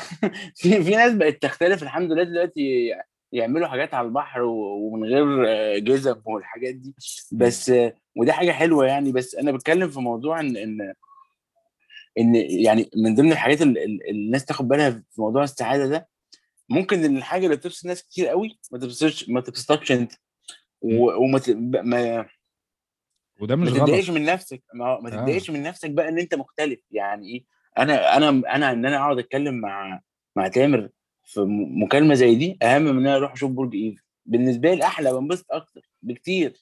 في في ناس بقت تختلف الحمد لله دلوقتي يعملوا حاجات على البحر و- ومن غير آه، جزم والحاجات دي. بس آه، وده حاجة حلوة يعني. بس أنا بتكلم في موضوع إن إن إن يعني من ضمن الحاجات اللي الناس تاخد بالها في موضوع السعادة ده ممكن إن الحاجة اللي بتبسط ناس كتير قوي ما تبسطش ما تبسطكش أنت. وما ت- ما وده ما مش غلط. تتضايقش من نفسك. ما, ما آه. من نفسك بقى إن أنت مختلف. يعني إيه؟ أنا أنا أنا إن أنا أقعد أتكلم مع مع تامر في مكالمة زي دي أهم من إن أنا أروح أشوف برج إيفل. بالنسبة لي أحلى بنبسط أكتر بكتير.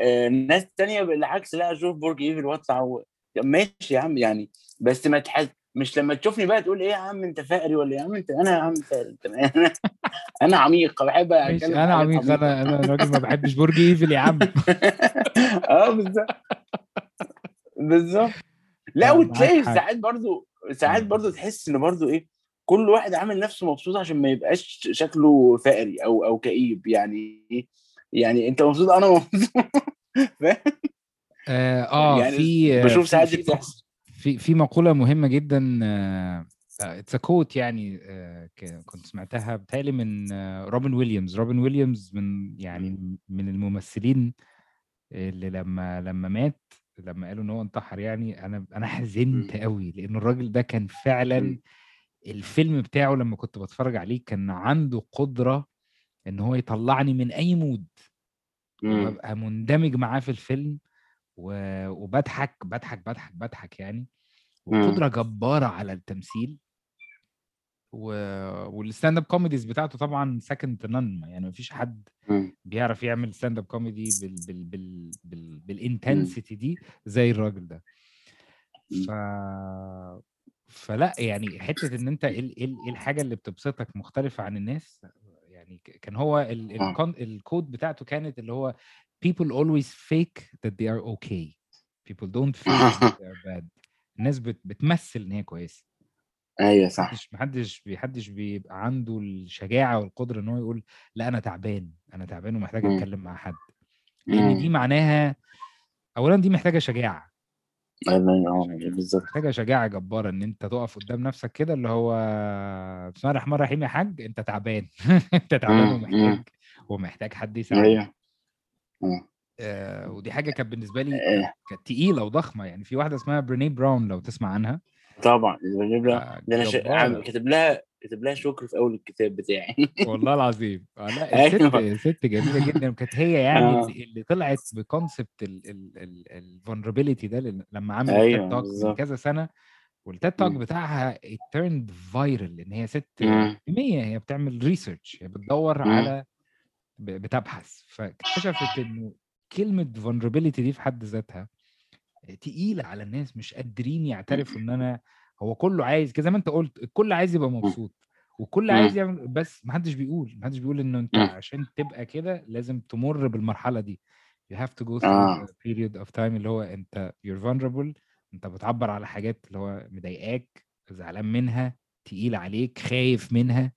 آه ناس تانية بالعكس لا أشوف برج إيفل وأطلع و... ماشي يا عم يعني بس ما تحس مش لما تشوفني بقى تقول إيه يا عم أنت فقري ولا يا عم أنت أنا يا عم فقري أنا أنا عميق بحب أتكلم أنا عميق أنا أنا راجل ما بحبش برج إيفل يا عم. آه بالظبط. بالظبط. لا آه، وتلاقي. ساعات برضو ساعات. برضو تحس إن برضو إيه كل واحد عامل نفسه مبسوط عشان ما يبقاش شكله فقري أو أو كئيب. يعني إيه؟ يعني أنت مبسوط أنا مبسوط. فاهم؟ آه, آه يعني في بشوف ساعات دي بتحصل. في في مقولة مهمة جدا it's quote يعني آه، كنت سمعتها بتهيألي من آه، روبن ويليامز روبن ويليامز من يعني من الممثلين اللي لما لما مات لما قالوا إن هو انتحر يعني أنا أنا حزنت. قوي لأن الراجل ده كان فعلا. الفيلم بتاعه لما كنت بتفرج عليه كان عنده قدرة إن هو يطلعني من أي mood. وببقى مندمج معاه في الفيلم و- وبضحك بضحك بضحك بضحك يعني مم. وقدرة جبارة على التمثيل و... وال stand up comedies بتاعته طبعا second to none يعني مفيش حد مم. بيعرف يعمل stand up comedy بال... بال... بال... بال... بال intensity دي زي الراجل ده ف فلا يعني حتة إن أنت إيه ال- ال- الحاجة اللي بتبسطك مختلفة عن الناس يعني كان هو ال... آه. الكود بتاعته كانت اللي هو people always fake that they are okay. People don't fake that they are bad. الناس بت... بتمثل إن هي كويسة. أيوه صح. محدش محدش محدش بيبقى عنده الشجاعة والقدرة إن هو يقول لا أنا تعبان أنا تعبان ومحتاج. أتكلم مع حد. لأن دي. معناها اولا دي محتاجة شجاعة. أيوة، آه، بالظبط. محتاجة شجاعة جبارة إن أنت تقف قدام نفسك كده اللي هو بسم الله الرحمن الرحيم يا حاج أنت تعبان. أنت تعبان. ومحتاج ومحتاج حد يساعدك. أيوه. آه. آه ودي حاجة كانت بالنسبة لي آه، كانت تقيلة وضخمة يعني في واحدة اسمها Brené Brown لو تسمع عنها طبعا بجيب لها آه، ده أنا ش... كاتب لها كاتب لها شكر في أول الكتاب بتاعي والله العظيم لا الست أيوة. ست جميلة جدا وكانت هي يعني. اللي, طلعت ب concept ال vulnerability ده لما عملت أيوة، talk من. كذا سنة والتيد توك. بتاعها turned viral لأن هي ست. علميه هي بتعمل ريسيرش هي بتدور. على بتبحث فاكتشفت إنه كلمة vulnerability دي في حد ذاتها تقيلة على الناس مش قادرين يعترفوا إن أنا هو كله عايز كده زي ما أنت قلت الكل عايز يبقى مبسوط مم. عايز يعمل بس محدش بيقول محدش بيقول انه أنت. عشان تبقى كده لازم تمر بالمرحلة دي you have to go through آه. a period of time اللي هو أنت you're vulnerable أنت بتعبر على حاجات اللي هو مضايقاك زعلان منها تقيل عليك خايف منها.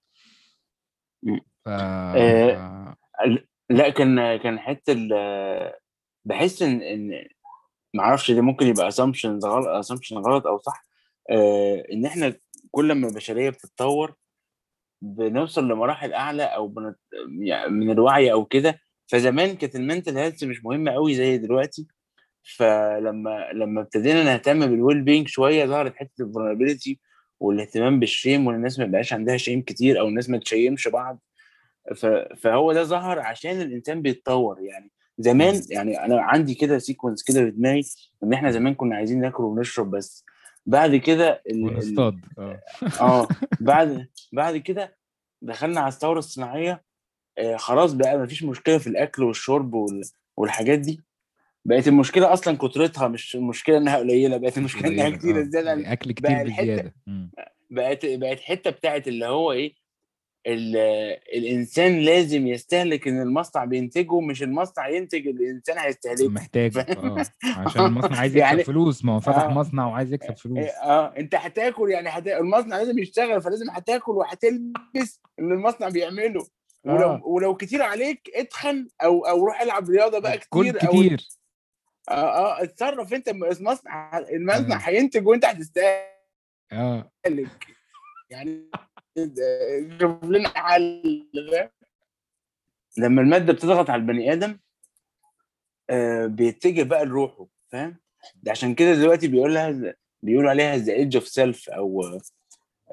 ف... آه، لا كان كان حتة بحس إن إن معرفش ده ممكن يبقى assumption غلط assumption غلط أو صح آه، إن إحنا كل ما البشرية بتتطور بنوصل لمراحل أعلى أو بنت... من الوعي أو كده فزمان كانت ال mental health مش مهمه قوي زي دلوقتي فلما لما ابتدينا نهتم بال well-being شوية ظهرت حتة ال vulnerability والاهتمام بال shame وان الناس ما يبقاش عندها shame كتير أو الناس ما تشيمش بعض. فهو ده ظهر عشان الإنسان بيتطور. يعني زمان يعني أنا عندي كده sequence كده في دماغي إن إحنا زمان كنا عايزين ناكل ونشرب بس. بعد كده ال... ال... ونصطاد. آه. بعد بعد كده دخلنا على الثورة الصناعية آه خلاص بقى ما فيش مشكلة في الأكل والشرب وال... والحاجات دي. بقت المشكلة أصلا كترتها مش المشكلة إنها قليلة بقت المشكلة إنها كتيرة آه. زيادة عن- أكل كتير الحتة- بزيادة. بقت بقت حتة بتاعت اللي هو إيه الإنسان لازم يستهلك إن المصنع بينتجه مش المصنع ينتج الإنسان هيستهلكه محتاج؟ آه عشان المصنع عايز يكسب يعني- فلوس ما هو فتح آه. مصنع وعايز يكسب فلوس إيه، آه أنت هتاكل يعني هت... المصنع لازم يشتغل فلازم هتاكل وهتلبس اللي المصنع بيعمله ولو آه. ولو كتير عليك اتخن أو أو روح العب رياضة بقى كل كتير كتير آه آه اتصرف أنت المصنع المصنع آه. هينتج وأنت هتستهلك آه يعني شوف لنا حل؟ لما المادة بتضغط على البني آدم آه بيتجه بقى لروحه فاهم؟ ده عشان كده دلوقتي بيقول لها بيقولوا عليها the age of self أو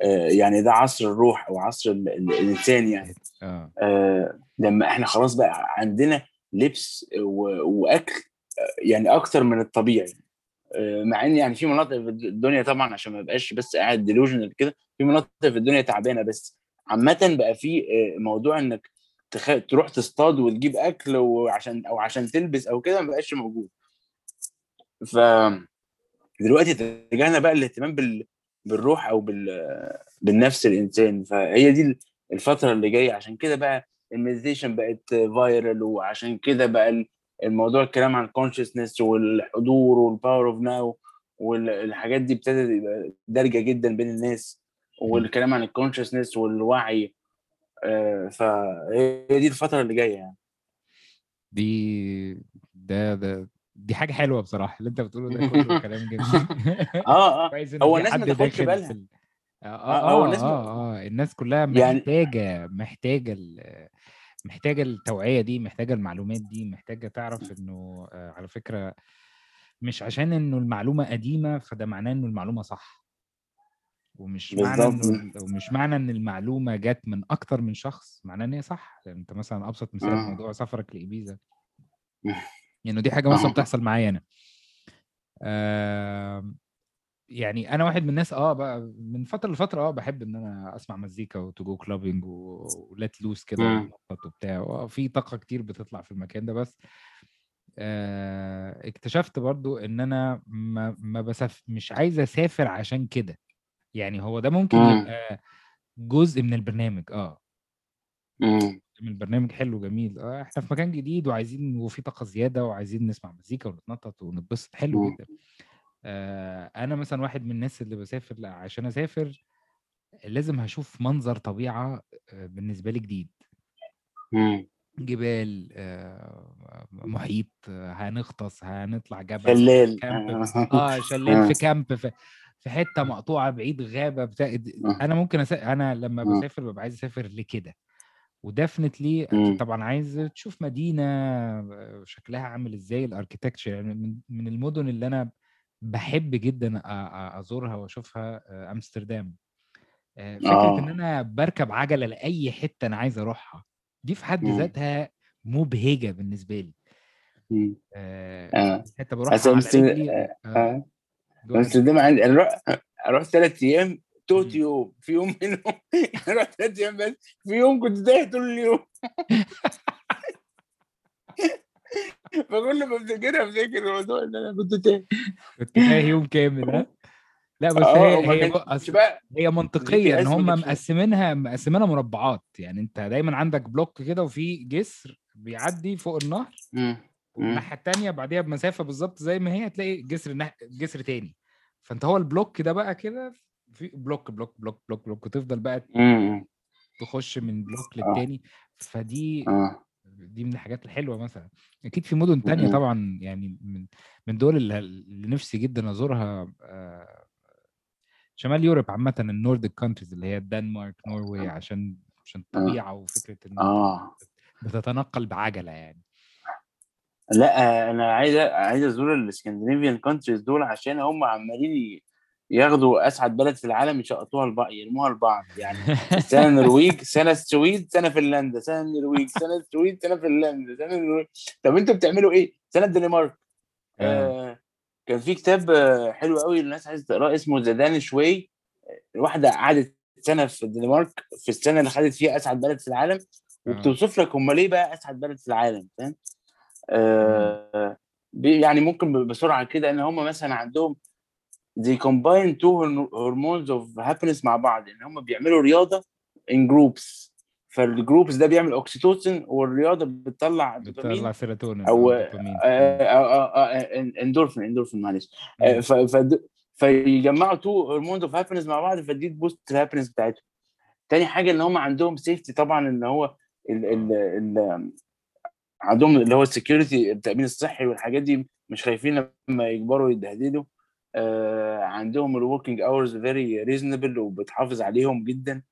آه يعني ده عصر الروح أو عصر ال- ال- الإنسان يعني. آه. آه لما إحنا خلاص بقى عندنا لبس وأكل آه، يعني أكتر من الطبيعي. آه، مع إن يعني في مناطق في الدنيا طبعا عشان ما بقاش بس قاعد ديلوجنال كده في مناطق في الدنيا تعبانة بس. عامة بقى في آه، موضوع إنك تخ... تروح تصطاد وتجيب أكل وعشان أو عشان تلبس أو كده ما بقاش موجود. ف دلوقتي اتجهنا بقى الاهتمام بال... بالروح أو بال... بالنفس الإنسان. فهي دي الفترة اللي جاية. عشان كده بقى ال meditation بقت viral وعشان كده بقى ال- الموضوع الكلام عن consciousness والحضور وال power of now والحاجات دي ابتدت يبقى دارجة جدا بين الناس. والكلام عن ال consciousness والوعي آه، فهي دي الفترة اللي جاية يعني. دي ده ده دي حاجة حلوة بصراحة اللي انت بتقوله ده كله كلام جميل. آه آه. هو الناس ما تاخدش بالها. ال- آه آه، آه آه الناس ما- آه, آه. الناس كلها يعني- محتاجة محتاجة ال- محتاجة التوعية دي محتاجة المعلومات دي محتاجة تعرف إنه آه على فكرة مش عشان إنه المعلومة قديمة فده معناه إنه المعلومة صح. ومش معنى ال- ومش معنى إن المعلومة جت من أكتر من شخص معناه إن هي صح يعني أنت مثلا أبسط مثال آه. موضوع سفرك لابيزا مم. يعني دي حاجة مثلا آه. بتحصل معايا أنا آم، يعني أنا واحد من الناس آه بقى من فترة لفترة آه بحب إن أنا أسمع مزيكا و to go clubbing و let loose كده. ونطط وبتاع آه، في طاقة كتير بتطلع في المكان ده بس آه اكتشفت برضو إن أنا ما, ما بس... مش عايز أسافر عشان كده يعني هو ده ممكن مم. يبقى جزء من البرنامج آه مم. من البرنامج حلو جميل آه إحنا في مكان جديد وعايزين وفي طاقة زيادة وعايزين نسمع مزيكا ونتنطط ونتبسط حلو مم. جدا آه أنا مثلا واحد من الناس اللي بسافر عشان أسافر لازم هشوف منظر طبيعة آه، بالنسبة لي جديد مم. جبال آه، محيط آه، هنغطس هنطلع جبل شلال آه شلال آه. في كامب في في حتة مقطوعة بعيد غابة بتاع آه. أنا ممكن أس... أنا لما آه. بسافر ببقى عايز أسافر لكده ودفنتلي مم. طبعا عايز تشوف مدينة شكلها عامل إزاي الاركيتكتشر يعني من المدن اللي أنا بحب جدا أزورها وأشوفها أمستردام آه، فكرة إن. أنا بركب عجلة لأي حتة أنا عايز أروحها دي في حد. ذاتها مبهجة بالنسبة لي. آه، آه. حتة بروحها على رجلي آه. آه، آه. امستردام عندي أنا رحت ثلاث أيام توت. يوم في يوم منهم. رحت ثلاث أيام بس في يوم كنت تايه طول اليوم. فكل ما افتكرها افتكر الموضوع إن أنا كنت تايه. كنت تايه يوم كامل ها؟ لا بس آه هي هي بقى هي منطقيه ان هم مقسمينها مقسمينها مربعات. يعني أنت دايما عندك بلوك كده وفي جسر بيعدي فوق النهر. والناحية التانية بعديها بمسافة بالظبط زي ما هي هتلاقي جسر نح... جسر تاني. فأنت هو ال block ده بقى كده في block block block block block وتفضل بقى مم. تخش من block آه. للتاني. فدي آه. دي من الحاجات الحلوة مثلا. أكيد في مدن تانية. طبعا يعني من من دول اللي, نفسي جدا أزورها آه، شمال Europe عامة ال Nordic countries اللي هي الدنمارك نرويج عشان عشان الطبيعة وفكرة ان بتتنقل بعجلة يعني. لا أنا عايز عايز أزور ال Scandinavian countries دول عشان هم عمالين ياخدوا أسعد بلد في العالم يشقطوها لبعض يرموها لبعض يعني. سنة النرويج سنة السويد سنة فنلندا. سنة النرويج سنة السويد سنة فنلندا. سنة النرويج. طب أنتوا بتعملوا إيه؟ سنة الدنمارك. آه. آه كان في كتاب آه، حلو قوي الناس عايزة تقراه اسمه The Danish Way واحدة قعدت سنة في الدنمارك في السنة اللي خدت فيها أسعد بلد في العالم. وبتوصف لك هم ليه بقى أسعد بلد في العالم فاهم؟ آه يعني ممكن بسرعة كده إن هم مثلا عندهم they combine two hormones of happiness مع بعض إن هم بيعملوا رياضة in groups. فال groups ده بيعمل oxytocin والرياضة بتطلع بتطلع سيروتونين أو دوبامين. آه، endorphin endorphin معلش. آه، فد- فيجمعوا two hormones of happiness مع بعض فدي ت boost ال happiness بتاعتهم. تاني حاجة إن هم عندهم safety طبعا إن هو ال ال ال عندهم اللي هو ال security التأمين الصحي والحاجات دي مش خايفين لما يكبروا يتبهدلوا. آه عندهم ال working hours very reasonable وبتحافظ عليهم جدا.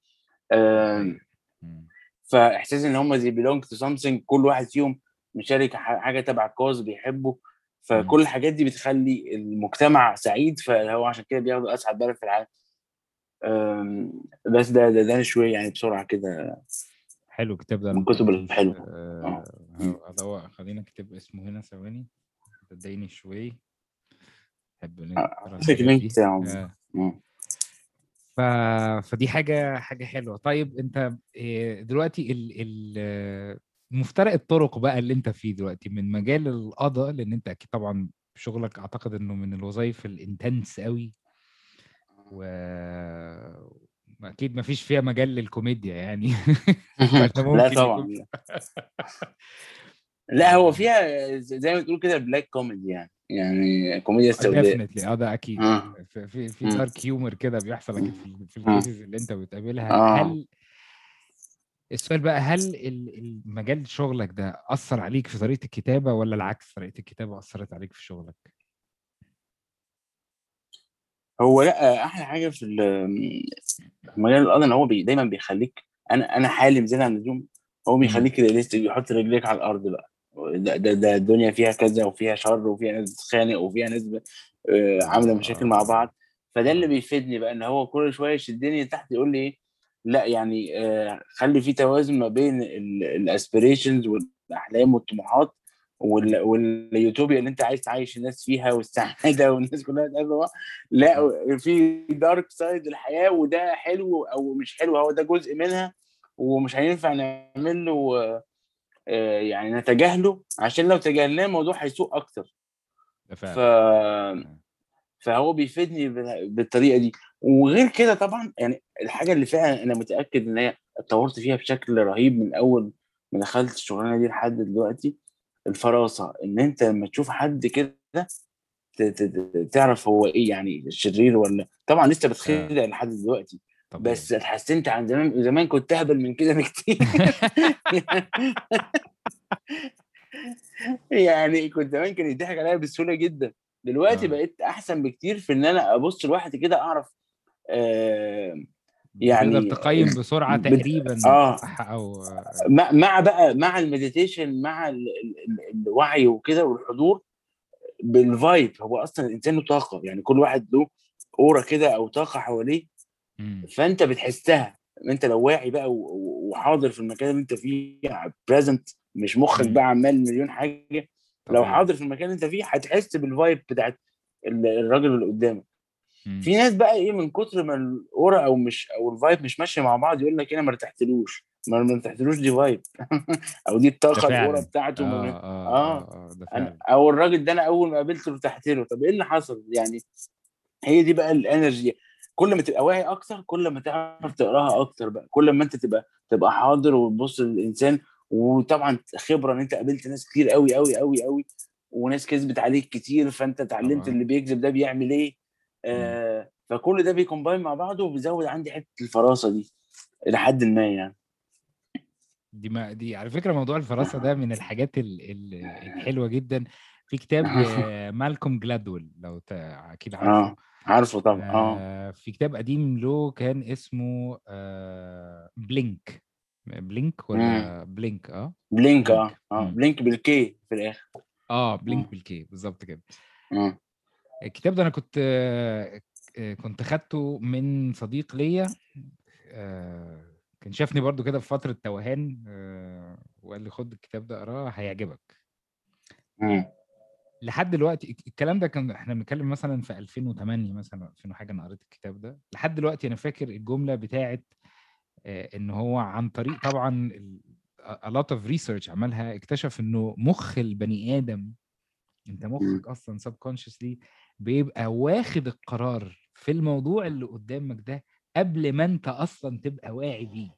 آه مم. فإحساس إن هم زي belong to something كل واحد فيهم مشارك حاجة تبع ال cause بيحبه. فكل الحاجات دي بتخلي المجتمع سعيد فهو عشان كده بياخدوا أسعد بلد في العالم. بس ده ده ده شوية يعني بسرعة كده. حلو الكتاب ده من الكتب. الحلوة. آه، هدور خلينا اكتب اسمه هنا ثواني صدقني شوي ال link دي. بتاعه آه. مم. ف... فدي حاجة حاجة حلوة طيب أنت إيه، دلوقتي ال... ال... مفترق الطرق بقى اللي أنت فيه دلوقتي من مجال القضاء لأن أنت أكيد طبعا شغلك أعتقد إنه من الوظائف ال intense قوي و أكيد ما فيش فيها مجال للكوميديا يعني لا طبعا لا. هو فيها زي ما تقول كده black comedy يعني يعني كوميديا سوداء definitely آه ده أكيد آه. في في. dark humor كده بيحصل أكيد في, في. ال cases اللي أنت بتقابلها آه. هل السؤال بقى هل ال- المجال شغلك ده أثر عليك في طريقة الكتابة ولا العكس طريقة الكتابة أثرت عليك في شغلك؟ هو لأ أحلى حاجة في ال- في مجال القضاء إن هو بي دايما بيخليك أنا أنا حالم زيادة عن اللزوم هو بيخليك realistic بيحط رجليك على الأرض بقى. ده, ده, ده الدنيا فيها كذا وفيها شر وفيها ناس بتتخانق وفيها ناس عاملة مشاكل مع بعض. فده اللي بيفيدني بقى إن هو كل شوية يشدني تحت يقول لي إيه لأ يعني خلي في توازن ما بين ال aspirations والأحلام والطموحات وال- واليوتوبيا اللي انت عايز تعيش الناس فيها والسعادة والناس كلها لا في دارك سايد الحياة وده حلو أو مش حلو هو ده جزء منها ومش هينفع نعمل له آه، يعني نتجاهله عشان لو تجاهلناه الموضوع هيسوء أكتر. ف... فهو بيفيدني بال- بالطريقة دي. وغير كده طبعا يعني الحاجة اللي فعلا أنا متأكد إن هي اتطورت فيها بشكل رهيب من أول ما دخلت الشغلانة دي لحد دلوقتي الفراسة إن أنت لما تشوف حد كده تعرف هو إيه يعني شرير ولا طبعا لسه بتخدع لحد دلوقتي طبيعي. بس اتحسنت عن زمان زمان كنت أهبل من كده بكتير يعني كنت زمان كان يضحك عليا بسهولة جدا دلوقتي آه. بقيت أحسن بكتير في إن أنا أبص لواحد كده أعرف آه يعني تقدر تقيم بسرعة بت- تقريبا آه. صح أو مع مع بقى مع المديتيشن مع ال ال ال الوعي وكده والحضور بال vibe هو أصلا الإنسان له طاقة يعني كل واحد له aura كده أو طاقة حواليه. فأنت بتحسها أنت لو واعي بقى وحاضر في المكان اللي أنت فيه present مش مخك. بقى عمال مليون حاجة لو. حاضر في المكان اللي أنت فيه هتحس بال vibe بتاعت ال- الراجل اللي قدامك في ناس بقى إيه من كتر ما ال aura أو مش أو ال vibe مش ماشية مع بعض يقول لك أنا ما ارتحتلوش. ما ما ارتحتلوش دي vibe أو دي الطاقة ال aura بتاعته. آه ما- آه آه آه. ده أنا فعلا. أو الراجل ده أنا أول ما قابلته ارتحت له. طب إيه اللي حصل؟ يعني هي دي بقى ال energy كل ما تبقى واعي أكتر كل ما تعرف تقراها أكتر بقى. كل ما أنت تبقى تبقى حاضر وتبص للإنسان. وطبعا خبرة إن أنت قابلت ناس كتير قوي قوي قوي قوي وناس كذبت عليك كتير. فأنت اتعلمت اللي بيكذب ده بيعمل إيه. آه فكل ده بي combine مع بعضه وبيزود عندي حتة الفراسة دي إلى حد ما يعني. دي ما دي على فكرة موضوع الفراسة ده من الحاجات ال ال الحلوة جدا. في كتاب لمالكوم جلادويل لو ت- أكيد عارفه آه عارفه. طبعا آه. آه في كتاب قديم له كان اسمه آه Blink. Blink مم. ولا Blink؟ آه Blink آه Blink. آه مم. Blink بال K في الآخر. آه Blink آه بال K بالظبط كده. آه الكتاب ده أنا كنت آه، كنت خدته من صديق ليا آه، كان شافني برضو كده في فترة توهان آه، وقال لي خد الكتاب ده اقراه هيعجبك. لحد دلوقتي الك- الكلام ده كان إحنا بنتكلم مثلا في 2008 مثلا 2000 وحاجة أنا قريت الكتاب ده لحد دلوقتي أنا فاكر الجملة بتاعت آه، إن هو عن طريق طبعا a lot of research عملها اكتشف إنه مخ البني آدم أنت. مخك أصلا subconsciously بيبقى واخد القرار في الموضوع اللي قدامك ده قبل ما انت أصلا تبقى واعي بيه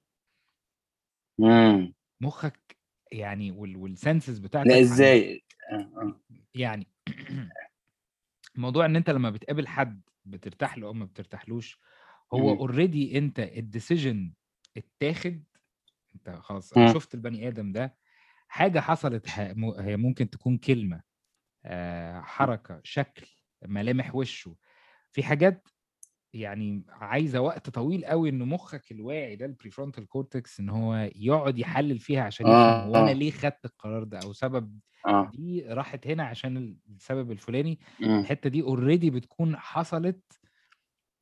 مم. مخك يعني وال senses لا بتاعتك عن إزاي آه. آه. يعني موضوع إن أنت لما بتقابل حد بترتاح له أو ما بترتاحلوش هو. already أنت ال decision اتاخد أنت خلاص أنا. شفت البني آدم ده حاجة حصلت هي ممكن تكون كلمة آه، حركة شكل ملامح وشه. في حاجات يعني عايزة وقت طويل قوي إن مخك الواعي ده ال prefrontal cortex إن هو يقعد يحلل فيها عشان يفهم هو أنا آه. ليه خدت القرار ده أو سبب آه. دي راحت هنا عشان السبب الفلاني. مم. الحتة دي already بتكون حصلت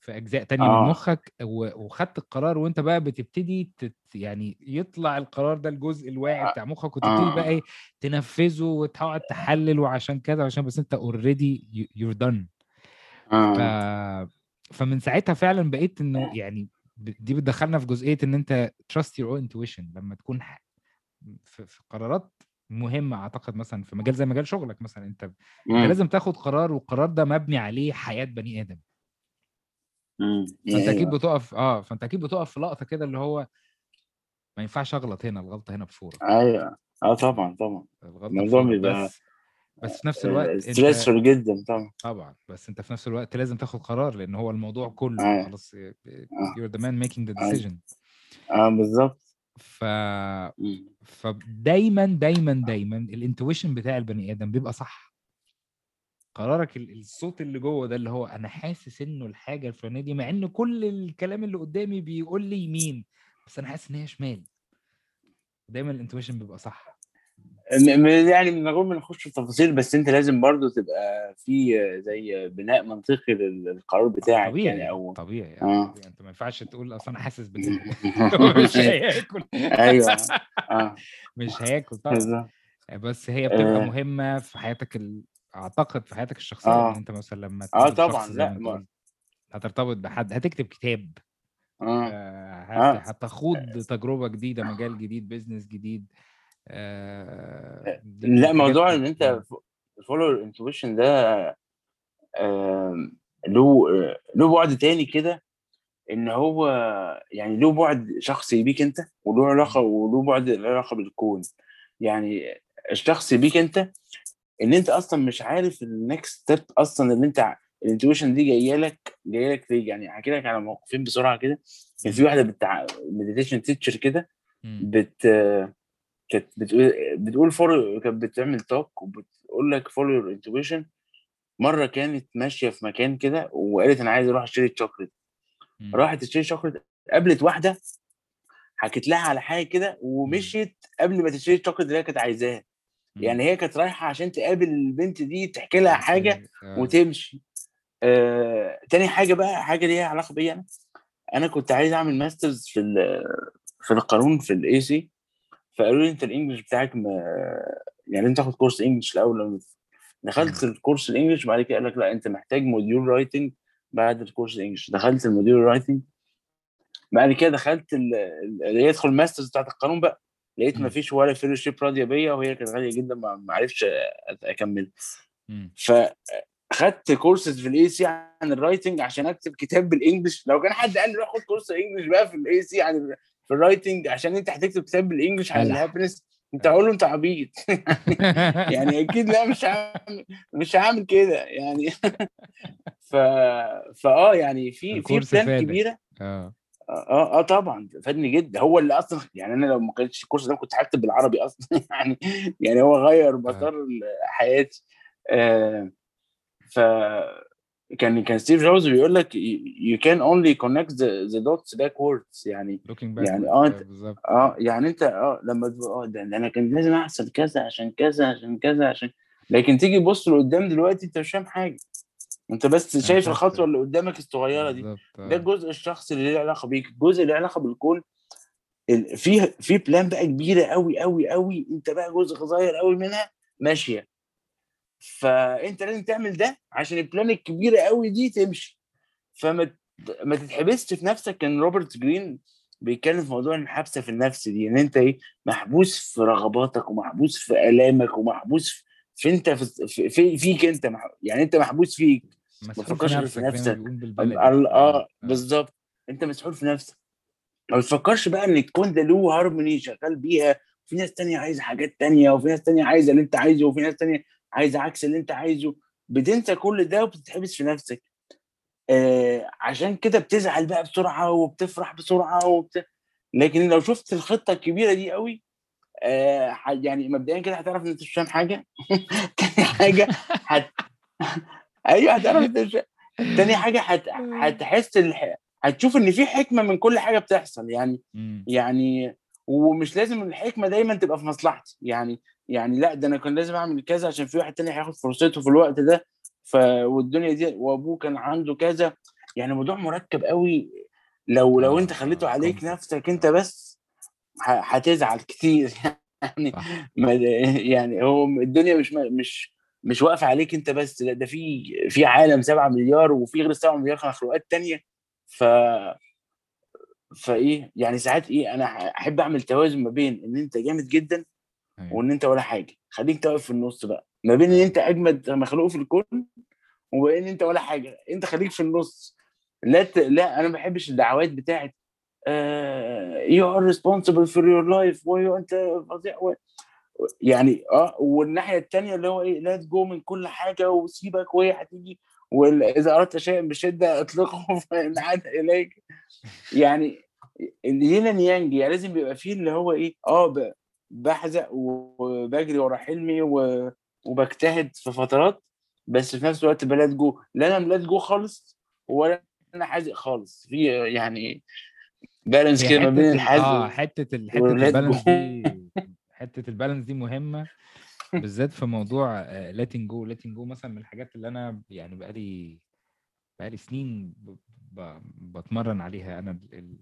في أجزاء تانية من آه. مخك وخدت القرار وأنت بقى بتبتدي تت يعني يطلع القرار ده الجزء الواعي بتاع مخك وتبتدي بقى آه إيه تنفذه وتقعد تحلل وعشان كذا وعشان بس أنت already you're done ف آه. فمن ساعتها فعلا بقيت إنه يعني ب- دي بتدخلنا في جزئية إن أنت your own intuition لما تكون في في قرارات مهمة أعتقد مثلا في مجال زي مجال شغلك مثلا أنت أنت. لازم تاخد قرار والقرار ده مبني عليه حياة بني آدم. فأنت أكيد أيوه. بتقف آه فأنت أكيد بتقف في لقطة كده اللي هو ما ينفعش أغلط هنا الغلطة هنا بفوره أيوه. آه طبعا طبعا. الغلطة الموضوع بيبقى بس بس في نفس الوقت أنت ستريسفul جدا طبعا. طبعا. بس أنت في نفس الوقت لازم تاخد قرار لأن هو الموضوع كله آه خلاص آه. you're the man making the آه بالظبط. ف. فدايما دايما دايما الإنتويشن بتاع البني آدم بيبقى صح. قرارك ال- الصوت اللي جوه ده اللي هو أنا حاسس إنه الحاجة الفلانية دي مع إن كل الكلام اللي قدامي بيقول لي يمين بس أنا حاسس إن هي شمال. دايما الإنتويشن بيبقى صح. يعني من غير ما نخش في تفاصيل بس أنت لازم برضو تبقى في زي بناء منطقي للقرار بتاعك يعني طبيعي أو طبيعي آه. طبيعي. أنت ما ينفعش تقول أصل أنا حاسس بكده مش هياكل. أيوه. آه. مش هياكل طبعا بس هي بتبقى آه. مهمة في حياتك. أعتقد في حياتك الشخصية إن آه. أنت مثلا لما آه طبعا لأ ما هترتبط بحد هتكتب كتاب. آه، هت... آه. هتخوض تجربة جديدة مجال جديد business جديد. آه، من لأ موضوع إن أنت مم. follow intuition ده آم، له له بعد تاني كده إن هو يعني له بعد شخصي بيك أنت وله علاقة. وله بعد له علاقه بالكون. يعني الشخصي بيك أنت إن أنت أصلا مش عارف ال next step أصلا اللي أنت ال intuition دي جاية لك جاية لك ليه يعني هحكي لك على موقفين بسرعة كده كان في. واحدة بتاع meditation teacher كده. بت كانت بتقول بتقول follow كانت بتعمل talk وبتقول لك follow your intuition مرة كانت ماشية في مكان كده وقالت أنا عايزه أروح أشتري الشوكليت مم. راحت تشتري شوكليت قابلت واحدة حكت لها على حاجة كده. ومشيت قبل ما تشتري الشوكليت اللي هي كانت عايزاها. يعني هي كانت رايحة عشان تقابل البنت دي تحكي لها حاجة آه. وتمشي. آه، تاني حاجة بقى حاجة ليها علاقة بيا أنا. أنا كنت عايز أعمل masters في في القانون في ال AUC فقالوا لي أنت ال English بتاعك ما يعني انت تاخد course English الأول. لما. دخلت ال course ال English بعد كده قال لك لا أنت محتاج module writing بعد ال course ال English. دخلت ال module writing بعد كده دخلت ال- ال- اللي يدخل ال masters بتاعت القانون بقى. لقيت. ما فيش ولا fellowship راضية بيا وهي كانت غالية جدا ما عرفتش أكمل مم. فخدت كورسز في ال AUC عن ال writing عشان أكتب كتاب بال English لو كان حد قال لي روح خد course English بقى في ال AUC عن في ال writing عشان أنت هتكتب كتاب بال English عن ال. ال happiness انت هقول له أنت عبيط يعني أكيد لا مش هعمل مش هعمل كده يعني ف فآه يعني في في plan. كبيرة آه آه آه طبعا. فادني جدا. هو اللي أصلا يعني أنا لو ما كانش الكورس ده كنت هكتب بالعربي أصلا يعني يعني هو غير مسار حياتي. آه ف كان كان ستيف جوبز بيقول لك can only connect the, the dots backwards. يعني يعني آه أنت بالظبط. آه يعني أنت آه لما آه ده, ده أنا كان لازم احصل كذا عشان كذا عشان كذا عشان. لكن تيجي تبص لقدام دلوقتي أنت مش فاهم حاجة. انت بس شايف شفت. الخطوة اللي قدامك الصغيرة دي بالظبط ده آه. الجزء الشخصي اللي له علاقة بيك الجزء اللي له علاقة بالكون ال- في في plan بقى كبيرة قوي قوي قوي أنت بقى جزء صغير قوي منها ماشية فأنت لازم تعمل ده عشان ال plan الكبيرة قوي دي تمشي فما ما تتحبسش في نفسك كان روبرت جرين بيتكلم في موضوع الحبسه في النفس دي إن أنت إيه محبوس في رغباتك ومحبوس في آلامك ومحبوس في في انت في, في, في فيك انت مح... يعني انت محبوس فيك. مسحول تفكرش في نفسك ما ال- آه آه. بالظبط. انت مسحول في نفسك. ما بتفكرش بقى ان الكون ده له هارموني شغال بيها. في ناس تانية عايزة حاجات تانية وفي ناس تانية عايزة اللي انت عايزه وفي ناس تانية عايزة عكس اللي انت عايزه. بتنسى كل ده وبتتحبس في نفسك. آه عشان كده بتزعل بقى بسرعة وبتفرح بسرعة وبت... لكن لو شفت الخطة الكبيرة دي قوي آه ح- يعني مبدئيا كده هتعرف إن أنت مش فاهم حاجة تاني حاجة هت... أيوه هتعرف إن أنت مش. تاني حاجة هت... هتحس الح... هتشوف إن في حكمة من كل حاجة بتحصل يعني. يعني ومش لازم الحكمة دايما تبقى في مصلحتي يعني يعني لأ ده أنا كان لازم أعمل كذا عشان في واحد تاني هياخد فرصته في الوقت ده ف والدنيا دي وأبوه كان عنده كذا يعني الموضوع مركب قوي لو لو آه، أنت خليته آه، عليك complex. نفسك أنت بس هتزعل كتير. يعني يعني هو الدنيا مش مش مش واقفة عليك انت بس لا ده في في عالم 7 مليار وفي غير 7 مليار مخلوقات تانية. ف فايه يعني ساعات إيه أنا أحب أعمل توازن ما بين إن أنت جامد جدا أيوة. وإن أنت ولا حاجة. خليك تقف في النص بقى. ما بين إن أنت أجمد مخلوق في الكون وإن أنت ولا حاجة. أنت خليك في النص. لا ت... لا أنا ما بحبش الدعوات بتاعت you are responsible for your life وانت فظيع. يعني آه والناحية الثانية اللي هو إيه لا جو من كل حاجة وسيبك وهي هتيجي واذا أردت شيئا بشدة أطلقه فإن عاد إليك يعني ال yin yang يعني لازم بيبقى فيه اللي هو إيه آه بحزق وبجري ورا حلمي. وبجتهد في فترات بس في نفس الوقت ب let go لا أنا ب let go خالص ولا أنا حازق خالص في يعني balance هي كده ما بين ال- الحزق آه حتة ال- حتة ال balance. دي حتة ال balance دي مهمة بالذات في موضوع letting go letting go مثلا من الحاجات اللي أنا يعني بقالي بقالي سنين ب- ب- بتمرن عليها أنا ال- ال-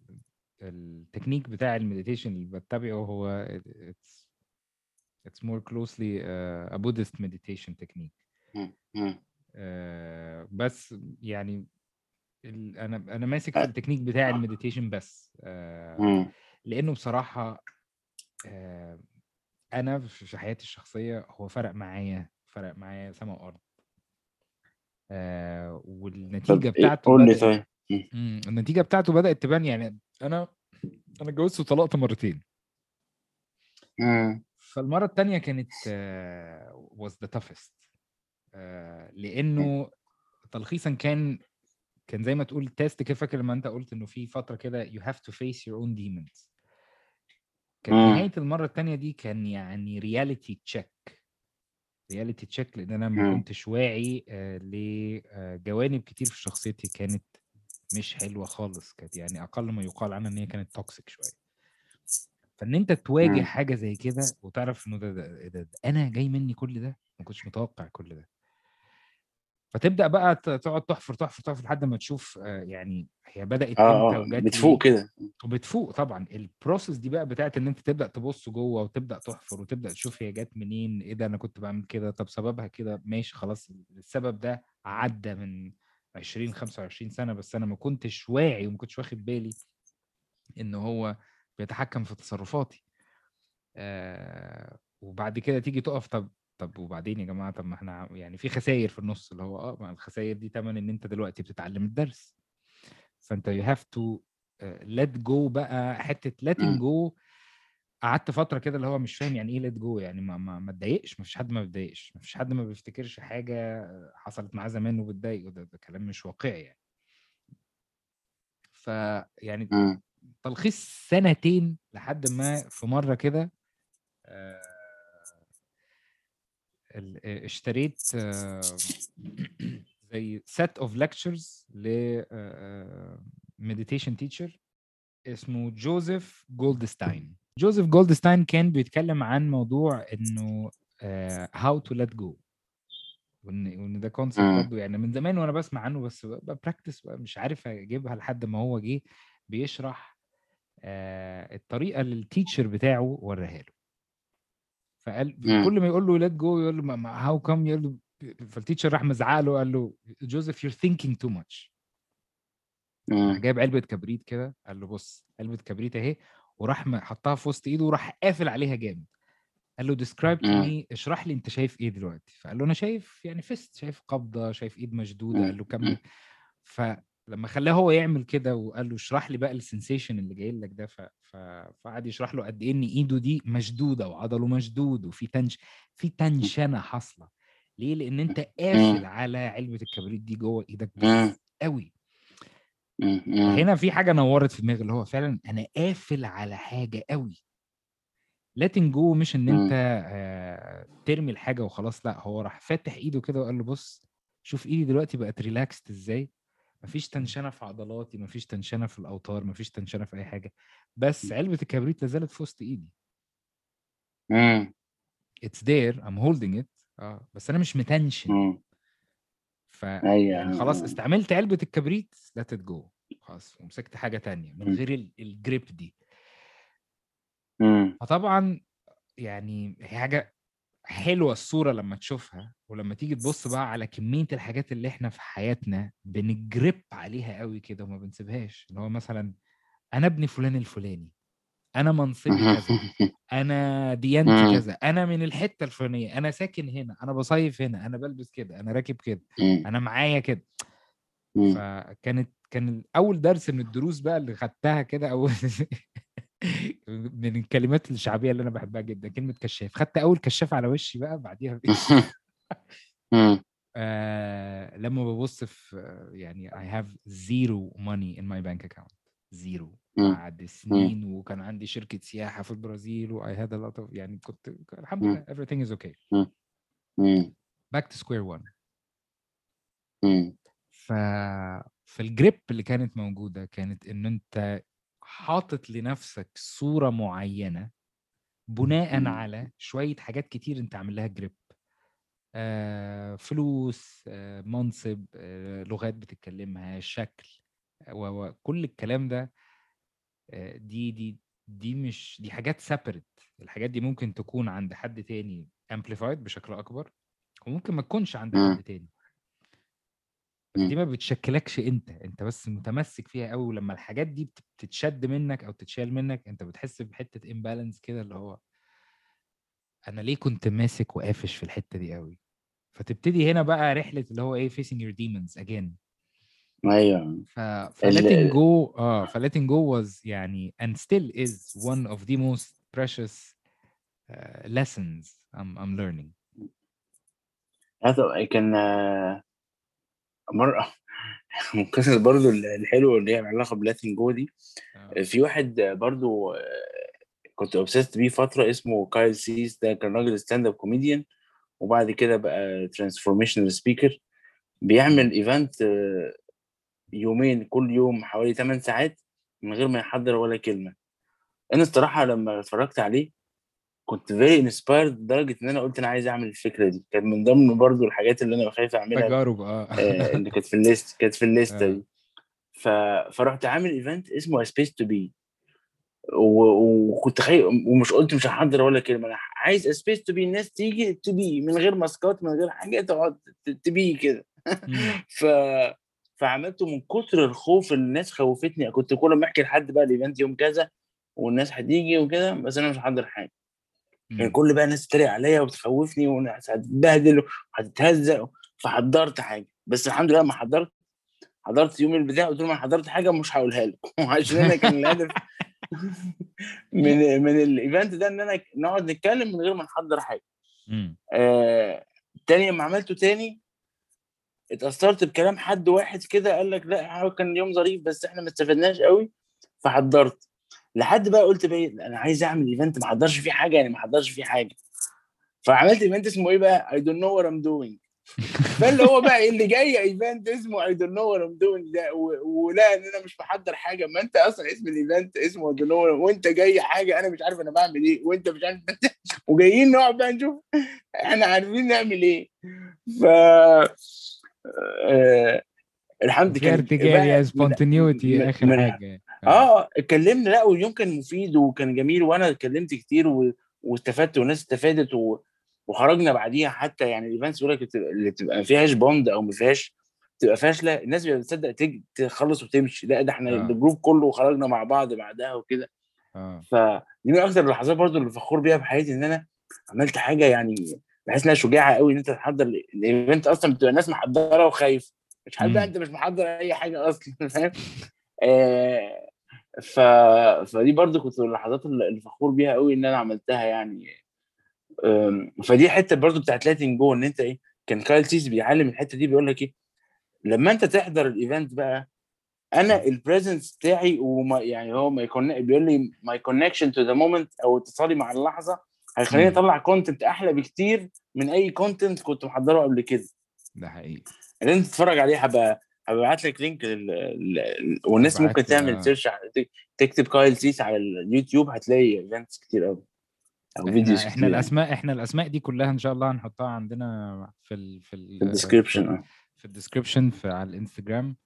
التكنيك بتاع ال meditation اللي بتبعه هو it's it's more closely uh, a Buddhist meditation technique. آه، بس يعني ال- أنا أنا ماسك في التكنيك بتاع ال meditation بس آه، مم. لأنه بصراحة آه، أنا في حياتي الشخصية هو فرق معايا فرق معايا سما وأرض آه، والنتيجة إيه؟ بتاعته قول لي طيب مم، النتيجة بتاعته بدأت تبان يعني أنا أنا اتجوزت وطلقت مرتين مم. فالمرة الثانية كانت آه، was the toughest آه، لأنه تلخيصا كان كان زي ما تقول test كده فاكر لما أنت قلت إنه في فترة كده you have to face your own demons كان مم. نهاية المرة الثانية دي كان يعني reality check reality check لأن أنا ما. كنتش واعي آه، لجوانب كتير في شخصيتي كانت مش حلوة خالص كانت يعني أقل ما يقال عنها إن هي كانت toxic شوية فإن أنت تواجه مم. حاجة زي كده وتعرف إنه ده, ده, ده, ده أنا جاي مني كل ده ما كنتش متوقع كل ده فتبدأ بقى تقعد تحفر تحفر تحفر لحد ما تشوف آه، يعني هي بدأت آه إمتى آه وجات بتفوق كده. وبتفوق طبعا. ال process دي بقى بتاعت إن أنت تبدأ تبص جوه وتبدأ تحفر وتبدأ تشوف هي جت منين إيه ده أنا كنت بعمل كده طب سببها كده. ماشي خلاص السبب ده عدى من 20 25 سنة بس أنا ما كنتش واعي وما كنتش واخد بالي إن هو بيتحكم في تصرفاتي. آه وبعد كده تيجي تقف طب طب وبعدين يا جماعة طب ما إحنا يعني في خسائر في النص اللي هو آه ما الخسائر دي تمن إن أنت دلوقتي بتتعلم الدرس فأنت have to uh, let go بقى حتة letting مم. go قعدت فترة كده اللي هو مش فاهم يعني إيه let go يعني ما ما ما اتضايقش ما فيش حد ما بيتضايقش ما فيش حد ما بيفتكرش حاجة حصلت معاه زمان وبتضايقه ده, ده كلام مش واقعي يعني فيعني مم. تلخيص سنتين لحد ما في مرة كده آه، اشتريت زي set of lectures ل meditation teacher اسمه جوزيف جولدستاين جوزيف جولدستاين كان بيتكلم عن موضوع إنه how to let go. وإن وإن ده concept. برضه يعني من زمان وأنا بسمع عنه بس ب practice مش عارف أجيبها لحد ما هو جه بيشرح آه، الطريقة اللي ال teacher بتاعه وراها له. فقال مم. كل ما يقول له let go يقول له how come يقول له فال teacher راح مزعق له قال له جوزيف you're thinking too much. جايب علبة كبريت كده قال له بص علبة كبريت اهي وراح حطها في وسط ايده وراح قافل عليها جامد قال له مم. me اشرح لي انت شايف إيه دلوقتي فقال له أنا شايف يعني fist شايف قبضة شايف ايد مشدودة. قال له كمل فلما خلاه هو يعمل كده وقال له اشرح لي بقى ال sensation اللي جاي لك ده ف... ف... فقعد يشرح له قد إيه إن إيده دي مشدودة وعضله مشدود وفي tension في tension حاصلة ليه لأن أنت قافل. على علبة الكبريت دي جوه إيدك. قوي. هنا في حاجة نورت في دماغي اللي هو فعلا أنا قافل على حاجة قوي letting go مش إن أنت. آه ترمي الحاجة وخلاص لأ هو راح فاتح إيده كده وقال له بص شوف إيدي دلوقتي بقت ريلاكست إزاي مفيش تنشنة في عضلاتي مفيش تنشنة في الأوتار مفيش تنشنة في أي حاجة بس علبة الكبريت لازالت في وسط إيدي مم. it's there I'm holding it آه بس أنا مش متنشن مم. ف أيوه يعني خلاص آه. استعملت علبة الكبريت it go خلاص ومسكت حاجة تانية من مم. غير ال- الجريب دي. فطبعا يعني هي حاجة حلوة الصورة لما تشوفها ولما تيجي تبص بقى على كمية الحاجات اللي إحنا في حياتنا بنجرب عليها قوي كده وما بنسيبهاش اللي هو مثلا أنا ابن فلان الفلاني أنا منصبي كذا أنا ديانتي مم. كذا أنا من الحتة الفلانية أنا ساكن هنا أنا بصيف هنا أنا بلبس كده أنا راكب كده مم. أنا معايا كده مم. فكانت كان اول درس من الدروس بقى اللي خدتها كده أو من الكلمات الشعبية اللي أنا بحبها جدا كلمة كشاف خدت أول كشاف على وشي بقى بعديها. آه لما ببص في يعني I have zero money in my bank account zero. بعد سنين وكان عندي شركة سياحة في البرازيل و I had a lot of يعني كنت الحمد. لله everything is okay back to square one. ف فالجريب اللي كانت موجودة كانت إن أنت حاطط لنفسك صورة معينة بناء. على شوية حاجات كتير أنت عامل لها جريب آه، فلوس آه، منصب آه، لغات بتتكلمها شكل و- وكل الكلام ده آه، دي دي دي مش دي حاجات separate الحاجات دي ممكن تكون عند حد تاني amplified بشكل أكبر وممكن ما تكونش عند. حد تاني. دي ما بتشكلكش انت انت بس متمسك فيها قوي ولما الحاجات دي بت- بتتشد منك أو تتشال منك انت بتحس بحتة imbalance كده اللي هو أنا ليه كنت ماسك وقافش في الحتة دي قوي؟ فتبتدي هنا بقى رحلة اللي هو إيه facing your demons again. أيوه. ف ف ال- letting go آه ف letting go was يعني and still is one of the most precious uh, lessons I'm I'm learning. هذا كان آه، مرة. من القصص برضو الحلوة اللي هي علاقة ب letting go دي. آه. في واحد برضو آه، كنت obsessed بيه فترة اسمه كايل سيس ده كان راجل stand up comedian وبعد كده بقى transformational speaker بيعمل event يومين كل يوم حوالي 8 ساعات من غير ما يحضر ولا كلمة. أنا الصراحة لما اتفرجت عليه كنت very inspired لدرجة إن أنا قلت أنا عايز أعمل الفكرة دي. كان من ضمن برضو الحاجات اللي أنا خايف أعملها تجارب آه. آه، اللي كانت في ال list كانت في الليستة آه. دي. ف... فرحت عامل event اسمه space to be وكنت خايف ومش قلت مش هحضر ولا كلمة أنا عايز space to be الناس تيجي to be من غير ماسكات من غير حاجة تقعد to be كده. ف فعملته من كتر الخوف الناس خوفتني. كنت كل ما أحكي لحد بقى ال event يوم كذا والناس هتيجي وكده بس أنا مش هحضر حاجة. يعني. كل بقى الناس تتريق عليا وتخوفني والناس هتتبهدل وهتتهزق فحضرت حاجة بس الحمد لله ما حضرت حضرت يوم البتاع قلت لهم أنا حضرت حاجة مش هقولها لكم عشان أنا كان الهدف من من ال event ده إن أنا نقعد نتكلم من غير ما نحضر حاجة. آه تاني لما عملته تاني اتأثرت بكلام حد واحد كده قال لك لا هو كان يوم ظريف بس إحنا ما استفدناش قوي فحضرت لحد بقى قلت بقى إيه، أنا عايز أعمل event ما احضرش فيه حاجة يعني ما احضرش فيه حاجة. فعملت event اسمه إيه بقى؟ I don't know what I'm doing. فاللي هو بقى اللي جاي event اسمه I don't know what I'm doing ده ولا إن أنا مش محضر حاجة. ما أنت أصلا اسم ال event اسمه don't know what- وأنت جاي حاجة أنا مش عارف أنا بعمل إيه وأنت مش عارف وجايين نقعد بقى نشوف إحنا عارفين نعمل إيه. ف آه الحمد في ارتجال spontaneity آخر حاجة. آه اتكلمنا لا واليوم كان مفيد وكان جميل وأنا اتكلمت كتير و... واستفدت والناس استفادت و... وخرجنا بعديها حتى يعني ال events بيقول لك اللي بتبقى ما فيهاش bond أو ما فيهاش تبقى فاشله الناس بتبقى بتصدق تيجي تخلص وتمشي لا ده إحنا آه. ال group كله خرجنا مع بعض بعدها وكده آه فدي من أكثر اللحظات برضو اللي فخور بيها في حياتي إن أنا عملت حاجة يعني بحس إنها شجاعة قوي إن أنت تحضر ال- ال event أصلا بتبقى الناس محضرة وخايف مش مم. أنت مش محضر أي حاجة أصلا فاهم آه، ف... فدي برضو كنت من اللحظات اللي فخور بيها قوي إن أنا عملتها يعني. فدي حتة برضو بتاعت letting go إن أنت إيه كان كايل سيس بيعلم الحتة دي بيقول لك إيه لما أنت تحضر ال event بقى أنا ال presence بتاعي وما يعني هو ما يكون بيقول لي my connection to the moment أو اتصالي مع اللحظة هيخليني. أطلع content أحلى بكتير من أي content كنت محضره قبل كده. ده حقيقي. اللي أنت تتفرج عليه هبقى ابعت لك link لل... لل- والناس ممكن تعمل آه. search على تك- تكتب كايل سيس على اليوتيوب هتلاقي events كتير قوي أو إحنا videos إحنا يعني الاسماء إحنا الأسماء دي كلها إن شاء الله هنحطها عندنا في ال في ال في ال description آه. في ال description في على الإنستجرام.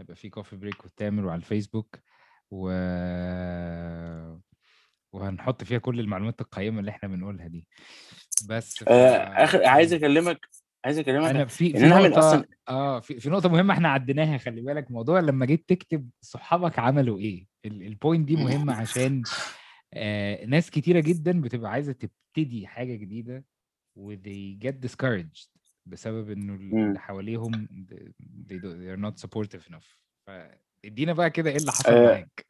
هيبقى في coffee break وتامر وعلى الفيسبوك. و وهنحط فيها كل المعلومات القيمة اللي إحنا بنقولها دي. بس ف... آه، اخر عايز أكلمك عايز أكلمك أنا في في نقطة أصلا آه في, في نقطة مهمة إحنا عديناها خلي بالك. موضوع لما جيت تكتب صحابك عملوا إيه؟ ال- ال point دي مهمة عشان آه ناس كتيرة جدا بتبقى عايزة تبتدي حاجة جديدة و they get discouraged بسبب إنه. اللي حواليهم they, do, they are not supportive enough. فادينا بقى كده إيه اللي حصل آه، معاك.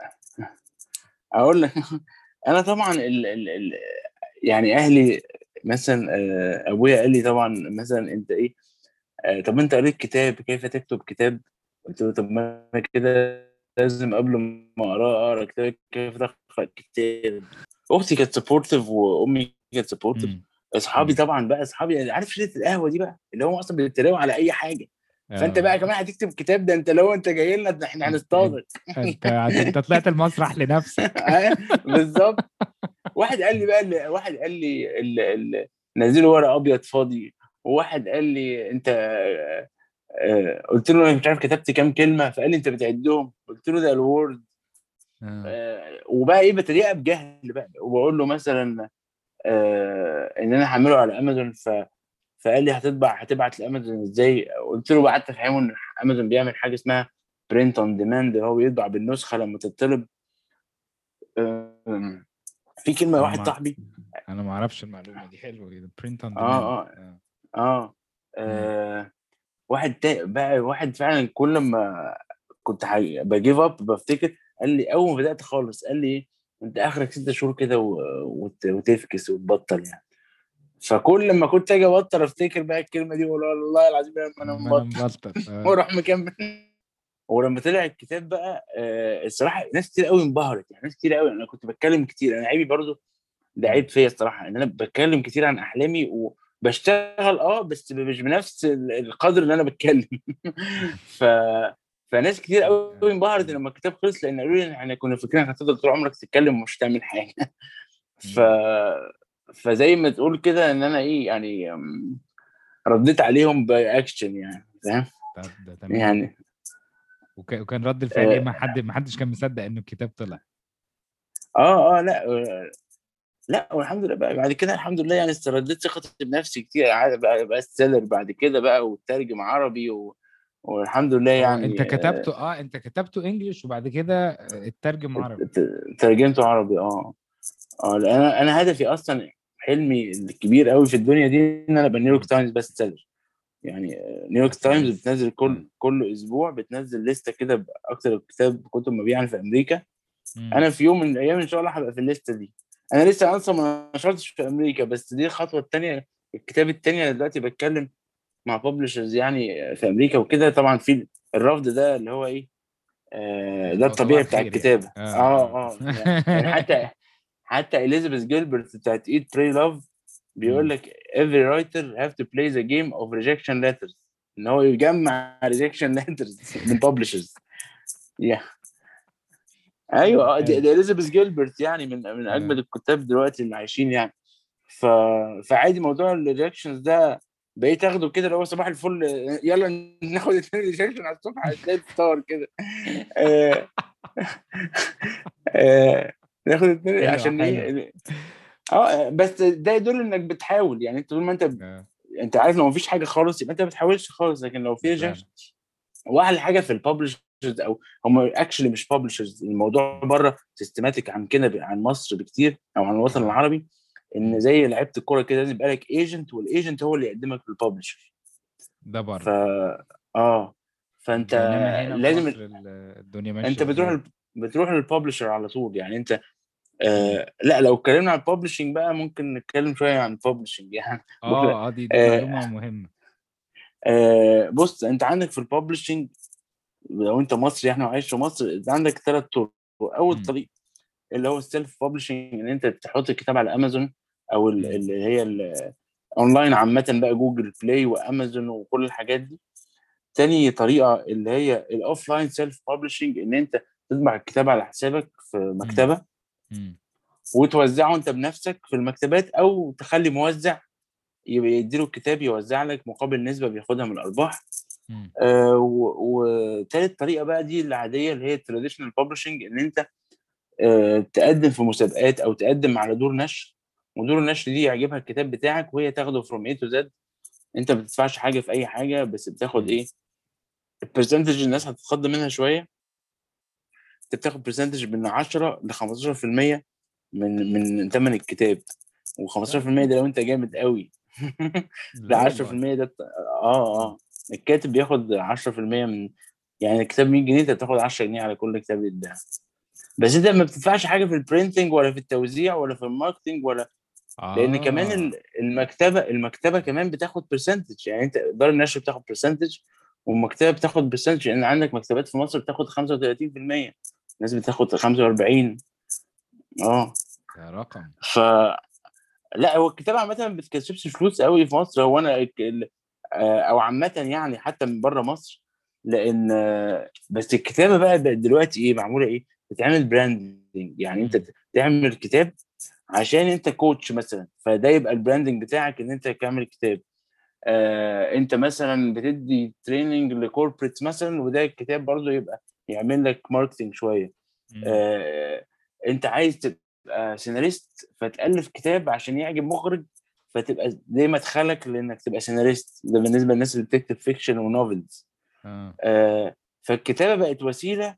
أقول لك أنا طبعا ال ال ال يعني أهلي مثلا آه، أبويا قال لي طبعا مثلا أنت إيه آه، طب أنت قريت كتاب كيف تكتب كتاب؟ قلت له طب ما أنا كده لازم قبل ما أقرأه أقرأ كتاب كيف تقرأ كتاب؟ أختي كانت supportive وأمي كانت supportive. أصحابي. طبعا بقى أصحابي عارف شريط القهوة دي بقى؟ اللي هم أصلا بيتريقوا على أي حاجة. فأنت آه. بقى كمان هتكتب كتاب؟ ده أنت لو أنت جاي لنا إحنا هنصطادك أنت أنت طلعت المسرح لنفسك. آه، بالظبط. واحد قال لي بقى واحد قال لي ال- ال- نزلوا ورق أبيض فاضي وواحد قال لي أنت آه، آه، قلت له أنا مش عارف كتبت كام كلمة فقال لي أنت بتعدهم قلت له ده ال Word آه. آه، وبقى إيه بتريقه بجهل بقى؟ وبقول له مثلا آه، إن أنا هعمله على امازون ف فقال لي هتطبع هتبعت لأمازون إزاي؟ قلت له قعدت افهمه ان امازون بيعمل حاجة اسمها print on demand هو بيطبع بالنسخة لما تطلب آم، في كلمة واحد صاحبي. أنا ما أعرفش المعلومة دي. حلوة جدا print on آه، آه. آه, آه. واحد تا... بقى واحد فعلا كل ما كنت ح... بجيف اب بفتكر قال لي أول ما بدأت خالص قال لي إيه؟ أنت آخرك ست شهور كده و... وت... وتفكس وتبطل يعني. فكل ما كنت أجي أبطل أفتكر بقى الكلمة دي وأقول والله العظيم أنا مبطل. وأروح مكمل. ولما طلع الكتاب بقى آه الصراحة ناس كتير قوي انبهرت يعني ناس كتير قوي أنا كنت بتكلم كتير أنا عيبي برضو ده عيب فيا الصراحة إن أنا بتكلم كتير عن أحلامي وبشتغل آه بس مش بنفس ال- القدر اللي أنا بتكلم. ف فناس كتير قوي انبهرت لما الكتاب خلص لأن قالوا لي إحنا كنا فاكرين انك هتفضل طول عمرك تتكلم ومش تعمل حاجة. ف فزي ما تقول كده إن أنا إيه يعني رديت عليهم بأكشن يعني فاهم؟ طب ده تمام. يعني. وكان رد الفعل إيه؟ آه. ما حد ما حدش كان مصدق إنه الكتاب طلع. آه آه لأ آه، لأ والحمد لله بقى بعد كده الحمد لله يعني استرديت ثقتي بنفسي كتير بقى بقى ال seller بعد كده بقى وترجم عربي و... والحمد لله هو يعني أنت كتبته آه أنت كتبته English وبعد كده اترجم عربي. ترجمته عربي آه. آه أنا أنا هدفي أصلا حلمي الكبير قوي في الدنيا دي إن أنا أبقى New York Times best seller. يعني آه، New York بس Times. بتنزل كل. كل أسبوع بتنزل لستة كده باكثر كتاب كتب مبيعا في أمريكا مم. أنا في يوم من الأيام إن شاء الله هبقى في الليستة دي أنا لسه أصلا ما نشرتش في أمريكا بس دي الخطوة الثانية الكتاب الثاني أنا دلوقتي بتكلم مع publishers يعني في أمريكا وكده طبعا في الرفض ده اللي هو إيه آه ده الطبيعي بتاع الخير الكتابة يعني. آه آه يعني يعني حتى حتى اليزابيث جيلبرت بتاعت Eat Pray Love بيقول. لك every writer have to play the game of rejection letters إن هو يجمع rejection letters من publishers yeah. أيوه آه، دي. دي اليزابيث جيلبرت يعني من من آه. أجمد الكتاب دلوقتي اللي عايشين يعني ف... فعادي موضوع ال rejections ده بقيت أخده كده اللي هو صباح الفل يلا ناخد اتنين rejection على الصبح هتلاقي الفطار كده آه، ناخد اتنين حلو، عشان. إيه آه بس ده يدل إنك بتحاول يعني أنت طول ما أنت آه. أنت عارف لو مفيش حاجة خالص يبقى أنت ما بتحاولش خالص لكن لو في. rejection وأحلى حاجة في ال publishers أو هم actually مش publishers الموضوع بره systematic عن كده عن مصر بكتير أو عن الوطن آه. العربي إن. زي لعيبة الكورة كده لازم يبقى لك agent وال agent هو اللي يقدمك لل publisher ده ف بره آه فأنت لازم الدنيا ماشية أنت بتروح بتروح لل publisher على طول يعني أنت آه لا لو اتكلمنا عن ال publishing بقى ممكن نتكلم شوية عن ال publishing يعني آه آه دي دي آه معلومة مهمة آه بص انت عندك في ال publishing لو انت مصري إحنا وعايش في مصر انت عندك ثلاث طرق أول مم. طريق اللي هو ال self publishing إن انت تحط الكتاب على امازون أو. اللي هي الاونلاين عامة بقى Google Play وامازون وكل الحاجات دي تاني طريقة اللي هي ال offline self publishing إن انت تطبع الكتاب على حسابك في مكتبة مم. وتوزعه انت بنفسك في المكتبات أو تخلي موزع يبقى يديله الكتاب يوزع لك مقابل نسبة بياخدها من الأرباح. آه و- وتالت طريقة بقى دي العادية اللي هي traditional publishing إن أنت آه تقدم في مسابقات أو تقدم على دور نشر. ودور النشر دي يعجبها الكتاب بتاعك وهي تاخده from A to Z أنت ما بتدفعش حاجة في أي حاجة بس بتاخد. إيه؟ ال percentage الناس هتتخض منها شوية. أنت بتاخد percentage من 10 ل 15% من من ثمن الكتاب. و15% ده لو أنت جامد قوي لا 10% والله ده آه آه. الكاتب بياخد 10% من يعني الكتاب 100 جنيه أنت بتاخد 10 جنيه على كل كتاب يتباع بس أنت ما بتدفعش حاجة في ال printing ولا في التوزيع ولا في ال marketing ولا لأن كمان ال- المكتبة المكتبة كمان بتاخد percentage يعني أنت دار النشر بتاخد percentage والمكتبة بتاخد percentage لأن عندك مكتبات في مصر بتاخد 35% ناس بتاخد 45 آه. ده رقم. ف لا هو الكتابه عامة ما بتكسبش فلوس قوي في مصر. هو أنا آه، أو عامة يعني حتى من بره مصر لأن بس الكتابة بقى بقت دلوقتي إيه معمولة إيه؟ بتعمل branding يعني أنت. تعمل كتاب عشان أنت coach مثلا فده يبقى ال branding بتاعك إن أنت تعمل كتاب. آه أنت مثلا بتدي training ل corporates مثلا وده الكتاب برضو يبقى يعمل لك marketing شوية. آه انت عايز تبقى سيناريست فتألف كتاب عشان يعجب مخرج فتبقى دي مدخلك لإنك تبقى سيناريست ده بالنسبة للناس اللي بتكتب fiction و novels آه. آه فالكتابة بقت وسيلة.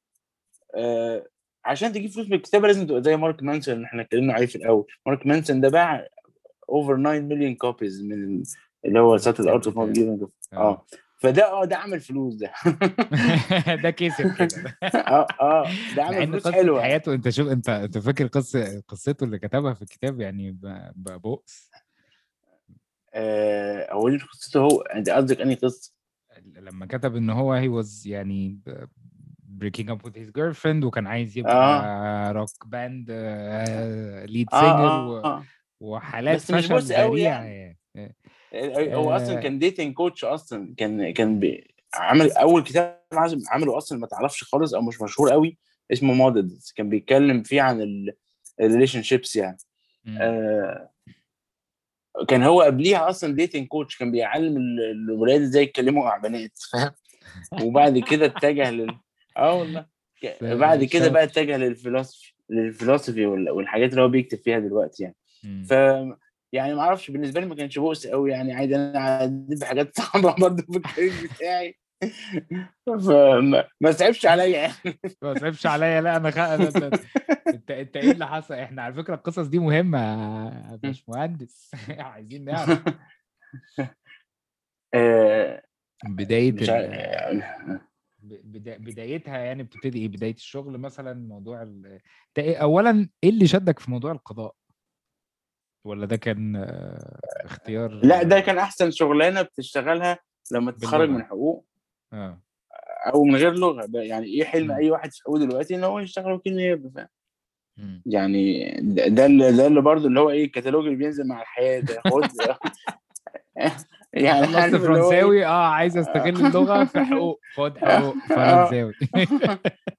آه عشان تجيب فلوس من الكتابة لازم تبقى زي مارك مانسون اللي إحنا اتكلمنا عليه في الأول. مارك مانسون ده باع over 9 مليون copies من اللي هو Subtle الكتاب ال Art of. Giving آه. آه. فده آه ده عمل فلوس ده. ده كسب كده. آه آه ده عمل فلوس حلوة. حياته أنت شوف أنت أنت فاكر قصه قصته اللي كتبها في الكتاب يعني ب- ب- بؤس آه هو دي قصته هو أنت قصدك أنهي قصة؟ لما كتب إن هو هي was يعني breaking up with his girlfriend وكان عايز يبقى rock band lead singer آه, آه. وحالات بس مش بص قوي يعني. يعني. هو أصلا آه، كان dating coach أصلا كان كان بي عمل أول كتاب عمله أصلا ما تعرفش خالص أو مش مشهور قوي اسمه Models كان بيتكلم فيه عن ال relationships يعني. آه كان هو قبليها أصلا dating coach كان بيعلم ال- الولاد إزاي يتكلموا مع بنات فاهم وبعد كده اتجه لل آه والله بعد كده. بقى اتجه للفلسفي للفلسفي وال- والحاجات اللي هو بيكتب فيها دلوقتي يعني. ف يعني ما أعرفش بالنسبة لي ما كانش بؤس قوي يعني عادي أنا عديت بحاجات صعبة برضه في الكارير بتاعي. فما ما تعبش عليا يعني. ما تصعبش عليا لا أنا خ... أنت أنت إيه اللي حصل؟ إحنا على فكرة القصص دي مهمة يا باشمهندس. عايزين نعرف. آه، بداية. بدايتها يعني بتبتدي إيه؟ بداية الشغل مثلا موضوع ال... إيه اولا إيه اللي شدك في موضوع القضاء؟ ولا ده كان آه، اختيار؟ لا ده كان أحسن شغلانة بتشتغلها لما تتخرج. من حقوق. آه. أو من غير لغة. يعني إيه حلم مم. أي واحد في حقوق دلوقتي إن هو يشتغل وكيل نيابة فاهم. يعني ده اللي ده اللي برضه اللي هو إيه الكتالوج اللي بينزل مع الحياة ده. خد. يعني هو إيه؟ فرنساوي آه عايز أستغل اللغة في حقوق. خد حقوق فرنساوي.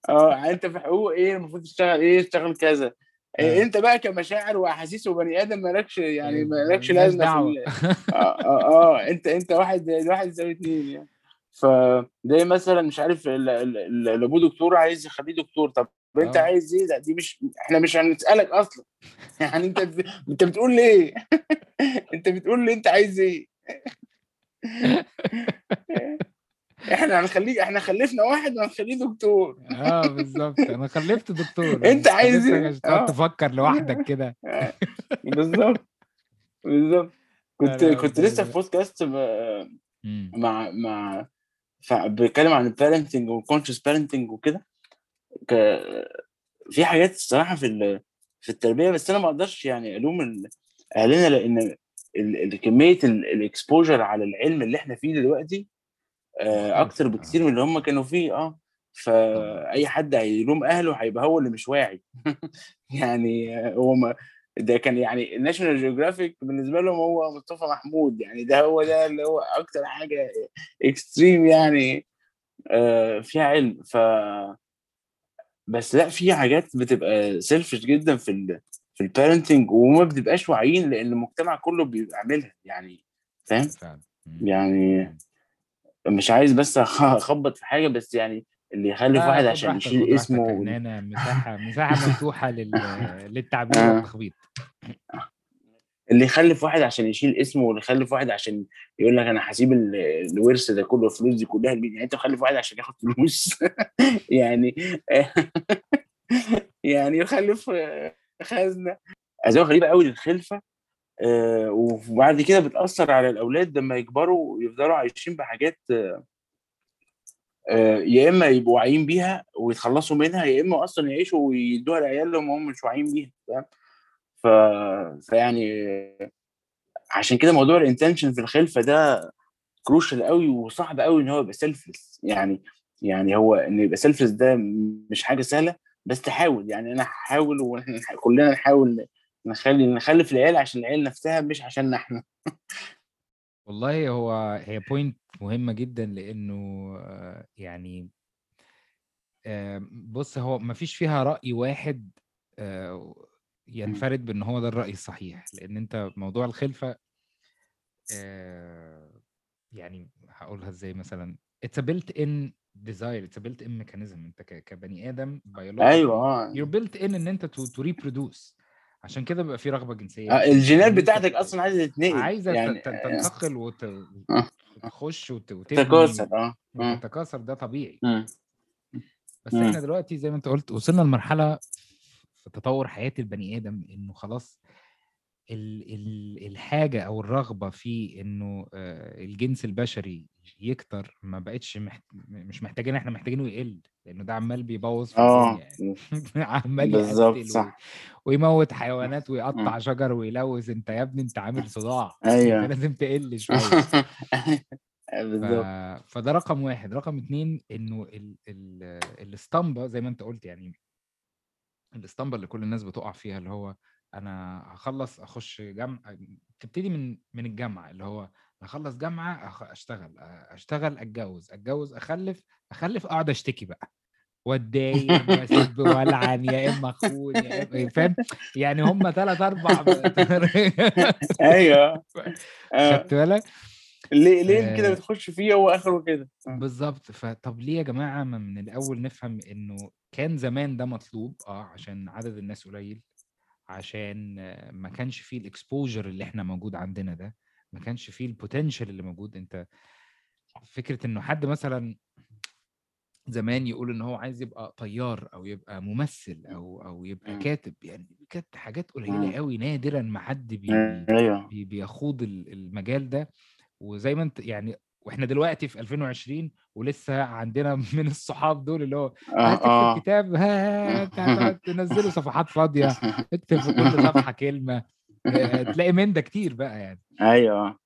آه أنت في حقوق إيه؟ المفروض تشتغل إيه؟ تشتغل كذا. إيه آه. انت بقى كمشاعر واحاسيس وبني آدم مالكش يعني مالكش ملهاش لازمة في آه آه, آه انت انت واحد واحد يساوي اتنين يعني. فزي مثلا مش عارف ال- ال- ال- اللي ابوه دكتور عايز يخليه دكتور. طب انت آه. عايز إيه؟ دي مش إحنا مش هنسألك أصلا. يعني انت انت بتقول ليه؟ انت بتقول لي انت عايز إيه؟ إحنا هنخليك إحنا خلفنا واحد وهنخليه دكتور. آه بالظبط. أنا خلفت دكتور. أنت عايز؟ عشان تقعد آه. تفكر لوحدك كده. بالظبط بالظبط. كنت كنت لسه في بودكاست. مع مع بيتكلم عن ال parenting وال conscious parenting وكده. ك- في حاجات الصراحة في ال- في التربية بس أنا ما أقدرش يعني ألوم ال- أهلنا لأن ال- ال- كمية ال exposure على العلم اللي إحنا فيه دلوقتي أكتر مختلفة. بكتير من اللي هم كانوا فيه آه. فأي حد هيلوم أهله هيبقى هو اللي مش واعي. يعني آه، هو ما ده كان يعني الناشونال جيوغرافيك بالنسبة لهم هو مصطفى محمود يعني ده هو ده اللي هو أكتر حاجة extreme يعني آه، فيها علم. ف بس لأ في حاجات بتبقى selfish جدا في ال في البارنتنج وما بتبقاش واعيين لأن المجتمع كله بيبقى عاملها يعني فاهم. يعني مش عايز بس أخبط في حاجة بس يعني اللي يخلف واحد عشان يشيل اسمه أنا مساحة مساحة مفتوحة لل... للتعبير آه. والتخبيط. اللي يخلف واحد عشان يشيل اسمه واللي يخلف واحد عشان يقول لك أنا هسيب ال- الورث ده كله الفلوس دي كلها لمين؟ يعني أنت مخلف واحد عشان ياخد فلوس يعني يعني يخلف خزنة. ازواج غريبة قوي للخلفة آه، وبعد كده بتأثر على الأولاد لما يكبروا ويفضلوا عايشين بحاجات آه، آه، يا إما يبقوا واعيين بيها ويتخلصوا منها يا إما أصلا يعيشوا ويدوها لعيالهم وهم مش واعيين بيها فاهم؟ ف... فيعني آه، عشان كده موضوع ال intention في الخلفة ده crucial قوي وصعب قوي إن هو يبقى selfless يعني يعني هو إن يبقى selfless ده مش حاجة سهلة بس تحاول. يعني أنا هحاول وإحنا كلنا نحاول نخلي نخلف العيال عشان العيال نفسها مش عشان إحنا. والله هو هي point مهمة جدا لأنه آه، يعني بص هو ما فيش فيها رأي واحد آه، ينفرد بأن هو ده الرأي الصحيح لأن أنت موضوع الخلفة آه، يعني هقولها إزاي مثلا built in desire it's a built in mechanism أنت كبني آدم biologically أيوه you're built in إن أنت to reproduce. عشان كده بيبقى في رغبة جنسية آه، الجينات أنت بتاعتك أصلا عايزة تتنقل عايزة يعني يعني تنتقل وت... آه. وتخش وت... وتبني تكاثر آه آه. وتتكاثر ده طبيعي مم. بس مم. إحنا دلوقتي زي ما أنت قلت وصلنا لمرحلة في تطور حياة البني آدم إنه خلاص ال... ال... الحاجة أو الرغبة في إنه آه، الجنس البشري يكتر ما بقتش محت... مش محتاجين إحنا محتاجينه يقل لأنه ده عمال بيبوظ آه يعني عمال بالظبط. صح ويموت حيوانات ويقطع. شجر ويلوث أنت يا ابني أنت عامل صداع أيوه انت لازم تقل شوية ف... بالظبط فده رقم واحد رقم اتنين إنه ال... ال... الاسطمبة زي ما أنت قلت يعني الاسطمبة اللي كل الناس بتقع فيها اللي هو أنا هخلص أخش جامعة تبتدي من من الجامعة اللي هو اخلص جامعة أخ... أشتغل أشتغل أتجوز أتجوز أخلف أخلف أقعد أشتكي بقى واتضايق واسب والعن يا إما أخون يا إما فاهم يعني هم ثلاث أربع أيوه آه. خدت بالك ليه ليه كده آه. بتخش فيه هو آخره كده آه. بالظبط فطب ليه يا جماعة ما من الأول نفهم إنه كان زمان ده مطلوب آه عشان عدد الناس قليل عشان ما كانش فيه ال exposure اللي إحنا موجود عندنا ده ما كانش فيه ال potential اللي موجود انت فكرة انه حد مثلا زمان يقول ان هو عايز يبقى طيار أو يبقى ممثل أو أو يبقى. كاتب يعني كانت حاجات قليلة. قوي نادرا ما حد بي بي أيوه بي بيخوض ال- المجال ده وزي ما انت يعني وإحنا دلوقتي في 2020 ولسه عندنا من الصحاب دول اللي هو عايز آه تكتب آه. كتاب ها انت تنزله صفحات فاضية اكتب في كل صفحة كلمة. آه، تلاقي من ده كتير بقى يعني. أيوه.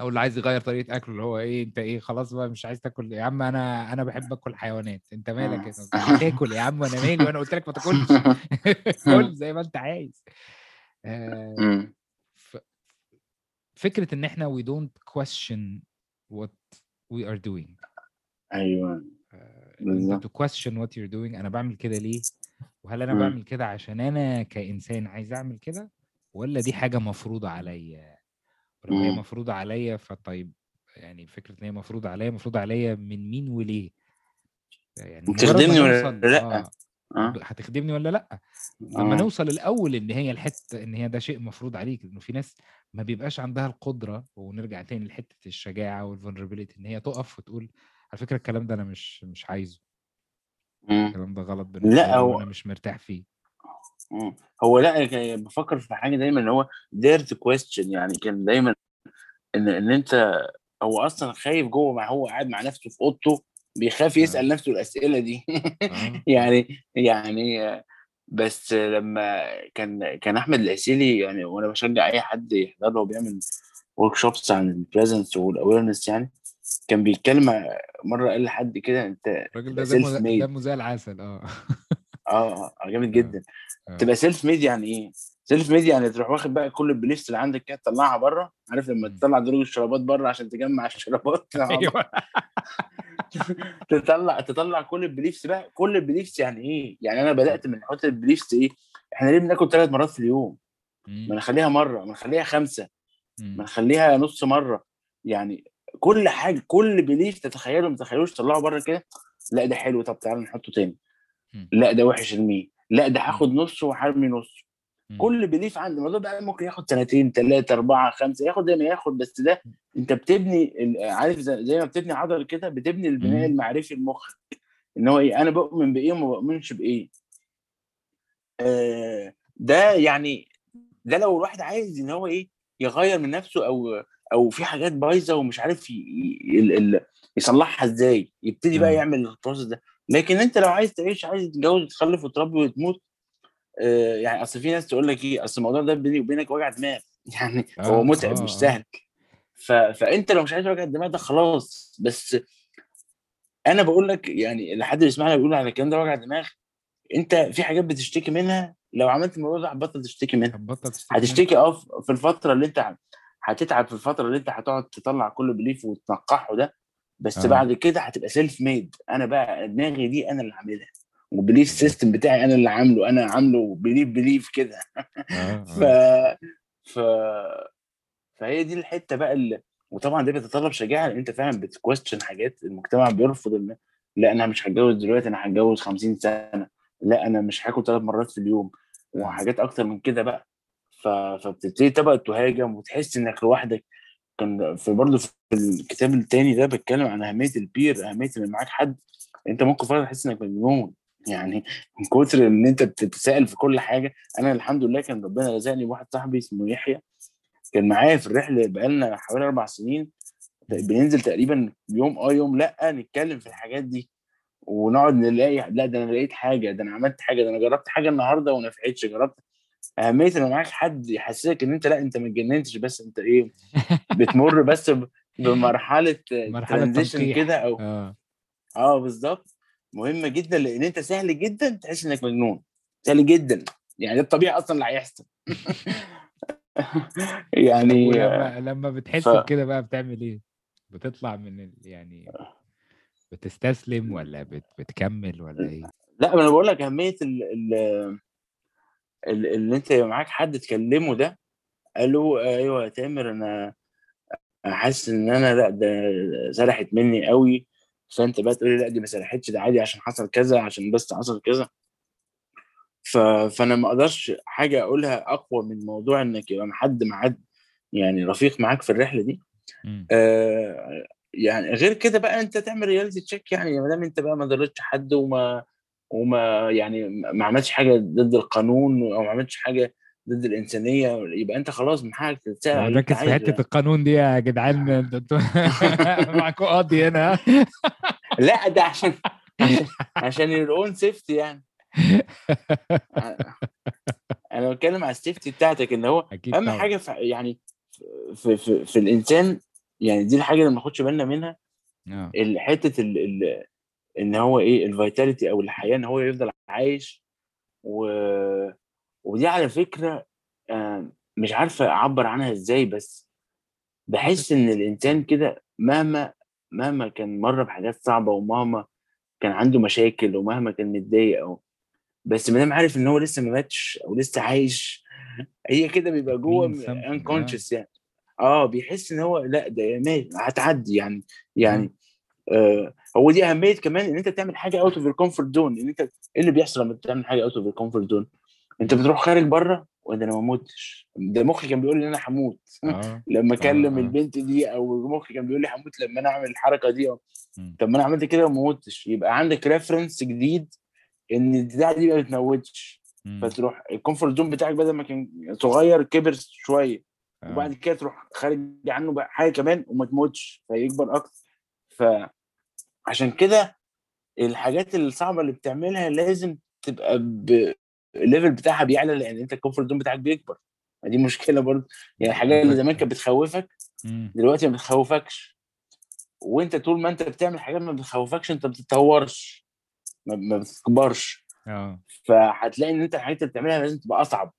أو اللي عايز يغير طريقة أكله اللي هو إيه أنت إيه خلاص بقى مش عايز تاكل. يا عم أنا أنا بحب آكل حيوانات. أنت مالك ما تاكل يا عم وأنا مالي؟ وأنا قلت لك ما تاكلش. كل زي ما أنت عايز. آه، فكرة إن إحنا we don't question what we are doing. أيوه. آه، انت to question what you're doing. أنا بعمل كده ليه؟ وهل أنا مم. بعمل كده عشان أنا كإنسان عايز أعمل كده؟ ولا دي حاجة مفروضة عليا؟ ولو هي. مفروضة عليا فطيب يعني فكرة إن هي مفروضة عليا مفروضة عليا من مين وليه؟ يعني مجرد ما تخدمني ولا لأ؟ آه. ب- هتخدمني ولا لأ؟ لما آه. نوصل الأول إن هي الحتة إن هي ده شيء مفروض عليك لأنه في ناس ما بيبقاش عندها القدرة ونرجع تاني لحتة الشجاعة والفولنربيلتي إن هي تقف وتقول على فكرة الكلام ده أنا مش مش عايزه. الكلام ده غلط بالنسبة لأ هو وأنا مش مرتاح فيه. هو لأ بفكر في حاجة دايما ان هو to question يعني كان دايما إن إن أنت هو أصلا خايف جوه ما هو قاعد مع نفسه في أوضته بيخاف آه. يسأل نفسه الأسئلة دي. آه. يعني يعني آه، بس لما كان كان أحمد العسيلي يعني وأنا بشجع أي حد يحضر له وبيعمل workshops عن ال presence وال awareness يعني كان بيتكلم مرة قال لحد كده أنت الراجل ده دمه زي- العسل آه. آه آه، جامد جدا. آه. تبقى self-made يعني إيه؟ self-made يعني تروح واخد بقى كل ال beliefs اللي عندك كده تطلعها بره عارف لما. تطلع درج الشرابات بره عشان تجمع الشرابات أيوه. تطلع تطلع كل ال beliefs بقى كل ال beliefs يعني إيه؟ يعني أنا بدأت من حتة ال beliefs إيه؟ إحنا ليه بناكل ثلاث مرات في اليوم؟ ما. نخليها مرة ما نخليها خمسة ما. نخليها نص مرة يعني كل حاجة كل بليف تتخيله ما تتخيلوش طلعه بره كده لأ ده حلو طب تعالى نحطه تاني. لأ ده وحش ارميه لأ ده. هاخد نصه وهرمي نصه. كل بليف عند الموضوع بقى ممكن ياخد سنتين ثلاثة أربعة خمسة ياخد زي ما ياخد بس ده أنت بتبني عارف زي ما بتبني عضل كده بتبني البناء. المعرفي لمخك إن هو إيه أنا بؤمن بإيه وما بؤمنش بإيه. آه ده يعني ده لو الواحد عايز إن هو إيه يغير من نفسه أو أو في حاجات بايظة ومش عارف يصلحها إزاي يبتدي بقى يعمل البروسيس ده. لكن أنت لو عايز تعيش عايز تتجوز وتخلف وتربي وتموت يعني أصل في ناس تقول لك إيه أصل الموضوع ده بيني وبينك وجع دماغ. يعني هو آه متعب آه. مش سهل. ف... فأنت لو مش عايز وجع الدماغ ده خلاص. بس أنا بقول لك يعني لحد اللي يسمعنا بيقول على الكلام ده وجع دماغ أنت في حاجات بتشتكي منها. لو عملت الموضوع ده هتبطل تشتكي منها. هتبطل تشتكي هتشتكي أه في الفترة اللي أنت هتتعب في الفترة اللي أنت هتقعد تطلع كل belief وتنقحه ده. بس آه. بعد كده هتبقى self-made أنا بقى دماغي دي أنا اللي عاملها بالظبط system بتاعي أنا اللي عامله أنا عامله belief belief كده. آه ف آه. ف فهي دي الحتة بقى اللي وطبعا ده بيتطلب شجاعة لأن أنت فعلا بتكويستشن حاجات المجتمع بيرفض إن لا أنا مش هتجوز دلوقتي أنا هتجوز 50 سنة. لا أنا مش هاكل ثلاث مرات في اليوم وحاجات أكتر من كده بقى. ف... فبتبتدي تبقى تهاجم وتحس إنك لوحدك. كان في برضه في الكتاب التاني ده بتكلم عن أهمية البير أهمية إن معاك حد أنت ممكن فعلا تحس إنك مجنون. يعني من كتر إن أنت بتتساءل في كل حاجة أنا الحمد لله كان ربنا رزقني بواحد صاحبي اسمه يحيى كان معايا في الرحلة بقالنا حوالي أربع سنين. بننزل تقريبا يوم آه يوم لأ نتكلم في الحاجات دي ونقعد نلاقي لأ ده أنا لقيت حاجة ده أنا عملت حاجة ده أنا جربت حاجة النهارده وما نفعتش جربت. أهمية إن معاك حد يحسسك إن أنت لأ أنت ما اتجننتش بس أنت إيه بتمر بس بمرحلة مرحلة ترانزيشن كده أو آه. آه بالظبط مهمة جدا لأن أنت سهل جدا تحس إنك مجنون. سهل جدا. يعني ده الطبيعي أصلا اللي هيحصل. يعني لما ف بتحس بكده بقى بتعمل إيه؟ بتطلع من ال... يعني بتستسلم ولا بت... بتكمل ولا إيه؟ لا أنا بقول لك أهمية ال... ال... ال- اللي أنت معاك حد تكلمه ده. قال له أيوه يا تامر أنا حاسس إن أنا لأ ده سرحت مني قوي فانت بقى تقول لي لا دي ما سرحتش ده عادي عشان حصل كذا عشان بس حصل كذا ف... فأنا ما أقدرش حاجة أقولها أقوى من موضوع إنك يبقى حد معاد يعني رفيق معاك في الرحلة دي. آه يعني غير كده بقى أنت تعمل رياليتي تشيك يعني ما دام أنت بقى ما ضرتش حد وما وما يعني ما عملتش حاجة ضد القانون أو ما عملتش حاجة ضد الإنسانية يبقى أنت خلاص من حقك أنت ركز في حتة. القانون دي يا جدعان أنتوا معاكوا قاضي هنا. لا ده عشان عشان your own safety يعني. أنا بتكلم على السيفتي بتاعتك إن هو أهم طبعا. حاجة في يعني في, في, في الإنسان يعني دي الحاجة اللي ما ناخدش بالنا منها. ال- حتة ال ال إن هو إيه الفيتاليتي أو الحياة إن هو يفضل عايش و... ودي على فكرة آه، مش عارفة أعبر عنها إزاي بس بحس إن الإنسان كده مهما مهما كان مر بحاجات صعبة ومهما كان عنده مشاكل ومهما كان متضايق أو بس ما دام عارف إن هو لسه ما ماتش أو لسه عايش هي كده بيبقى جوه something، آه. unconscious يعني آه بيحس إن هو لأ ده مات هتعدي يعني. يعني آه هو دي أهمية كمان إن أنت تعمل حاجة out of ال comfort zone إن أنت إيه اللي بيحصل لما بتعمل حاجة out of ال comfort zone أنت بتروح خارج بره؟ وده أنا ما متش. ده مخي كان بيقول لي إن أنا هموت. آه. لما أكلم آه. البنت دي أو مخي كان بيقول لي هموت لما أنا أعمل الحركة دي. أو مم. طب ما أنا عملت كده وما متش. يبقى عندك reference جديد إن البتاع دي ما بتموتش. فتروح ال comfort zone بتاعك بدل ما كان صغير كبر شوية. آه. وبعد كده تروح خارج عنه بقى حاجة كمان وما تموتش. فيكبر أكتر. فعشان كده الحاجات الصعبة اللي بتعملها لازم تبقى ب ال level بتاعها بيعلى لأن أنت ال comfort zone بتاعك بيكبر. دي مشكلة برضه. يعني الحاجات اللي زمان كانت بتخوفك. دلوقتي ما بتخوفكش. وأنت طول ما أنت بتعمل حاجات ما بتخوفكش أنت ما بتتطورش. ما, ما بتكبرش. آه. فهتلاقي إن أنت الحاجات اللي بتعملها لازم تبقى أصعب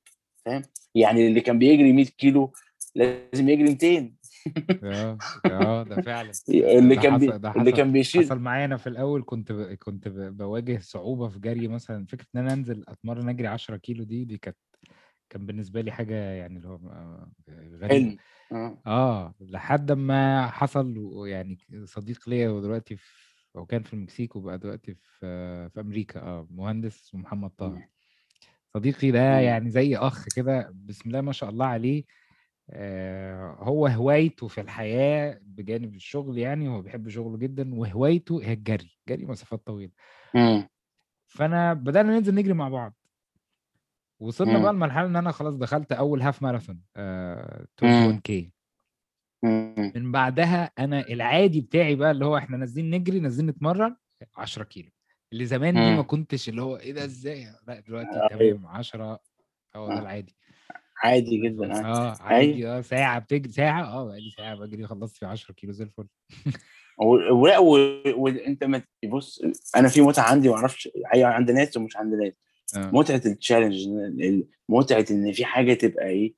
فاهم؟ يعني اللي كان بيجري 100 كيلو لازم يجري 200 آه آه ده فعلا. اللي كان بي... حصل ده اللي حصل كان بيشيل حصل معايا أنا في الأول كنت ب... كنت ب... بواجه صعوبة في جري مثلا. فكرة إن أنا أنزل أتمرن أجري 10 كيلو دي دي كانت كان بالنسبة لي حاجة يعني اللي هو آه، غريبة. حلم. آه. آه لحد ما حصل ويعني صديق ليا ودلوقتي في هو كان في المكسيك وبقى دلوقتي في في أمريكا. آه مهندس محمد طه. صديقي ده. يعني زي أخ كده بسم الله ما شاء الله عليه آه هو هوايته في الحياة بجانب الشغل يعني هو بيحب شغله جدا وهوايته هي الجري جري مسافات طويلة مم. فأنا بدأنا ننزل نجري مع بعض وصلنا مم. بقى لمرحلة إن أنا خلاص دخلت أول half marathon آه توب مم. 1 كي. من بعدها أنا العادي بتاعي بقى اللي هو إحنا نازلين نجري نازلين نتمرن 10 كيلو اللي زمان دي ما. كنتش اللي هو إيه ده إزاي لأ دلوقتي أيوه تمام 10 هو ده آه. العادي عادي جدا آه. آه عادي آه ساعة بتجري ساعة آه بقالي ساعة بجري خلصت في 10 كيلو زي الفل. و- ولا وانت ما بص أنا في متعة عندي ما أعرفش عند ناس ومش عند ناس. آه. متعة ال challenge ال- متعة إن في حاجة تبقى إيه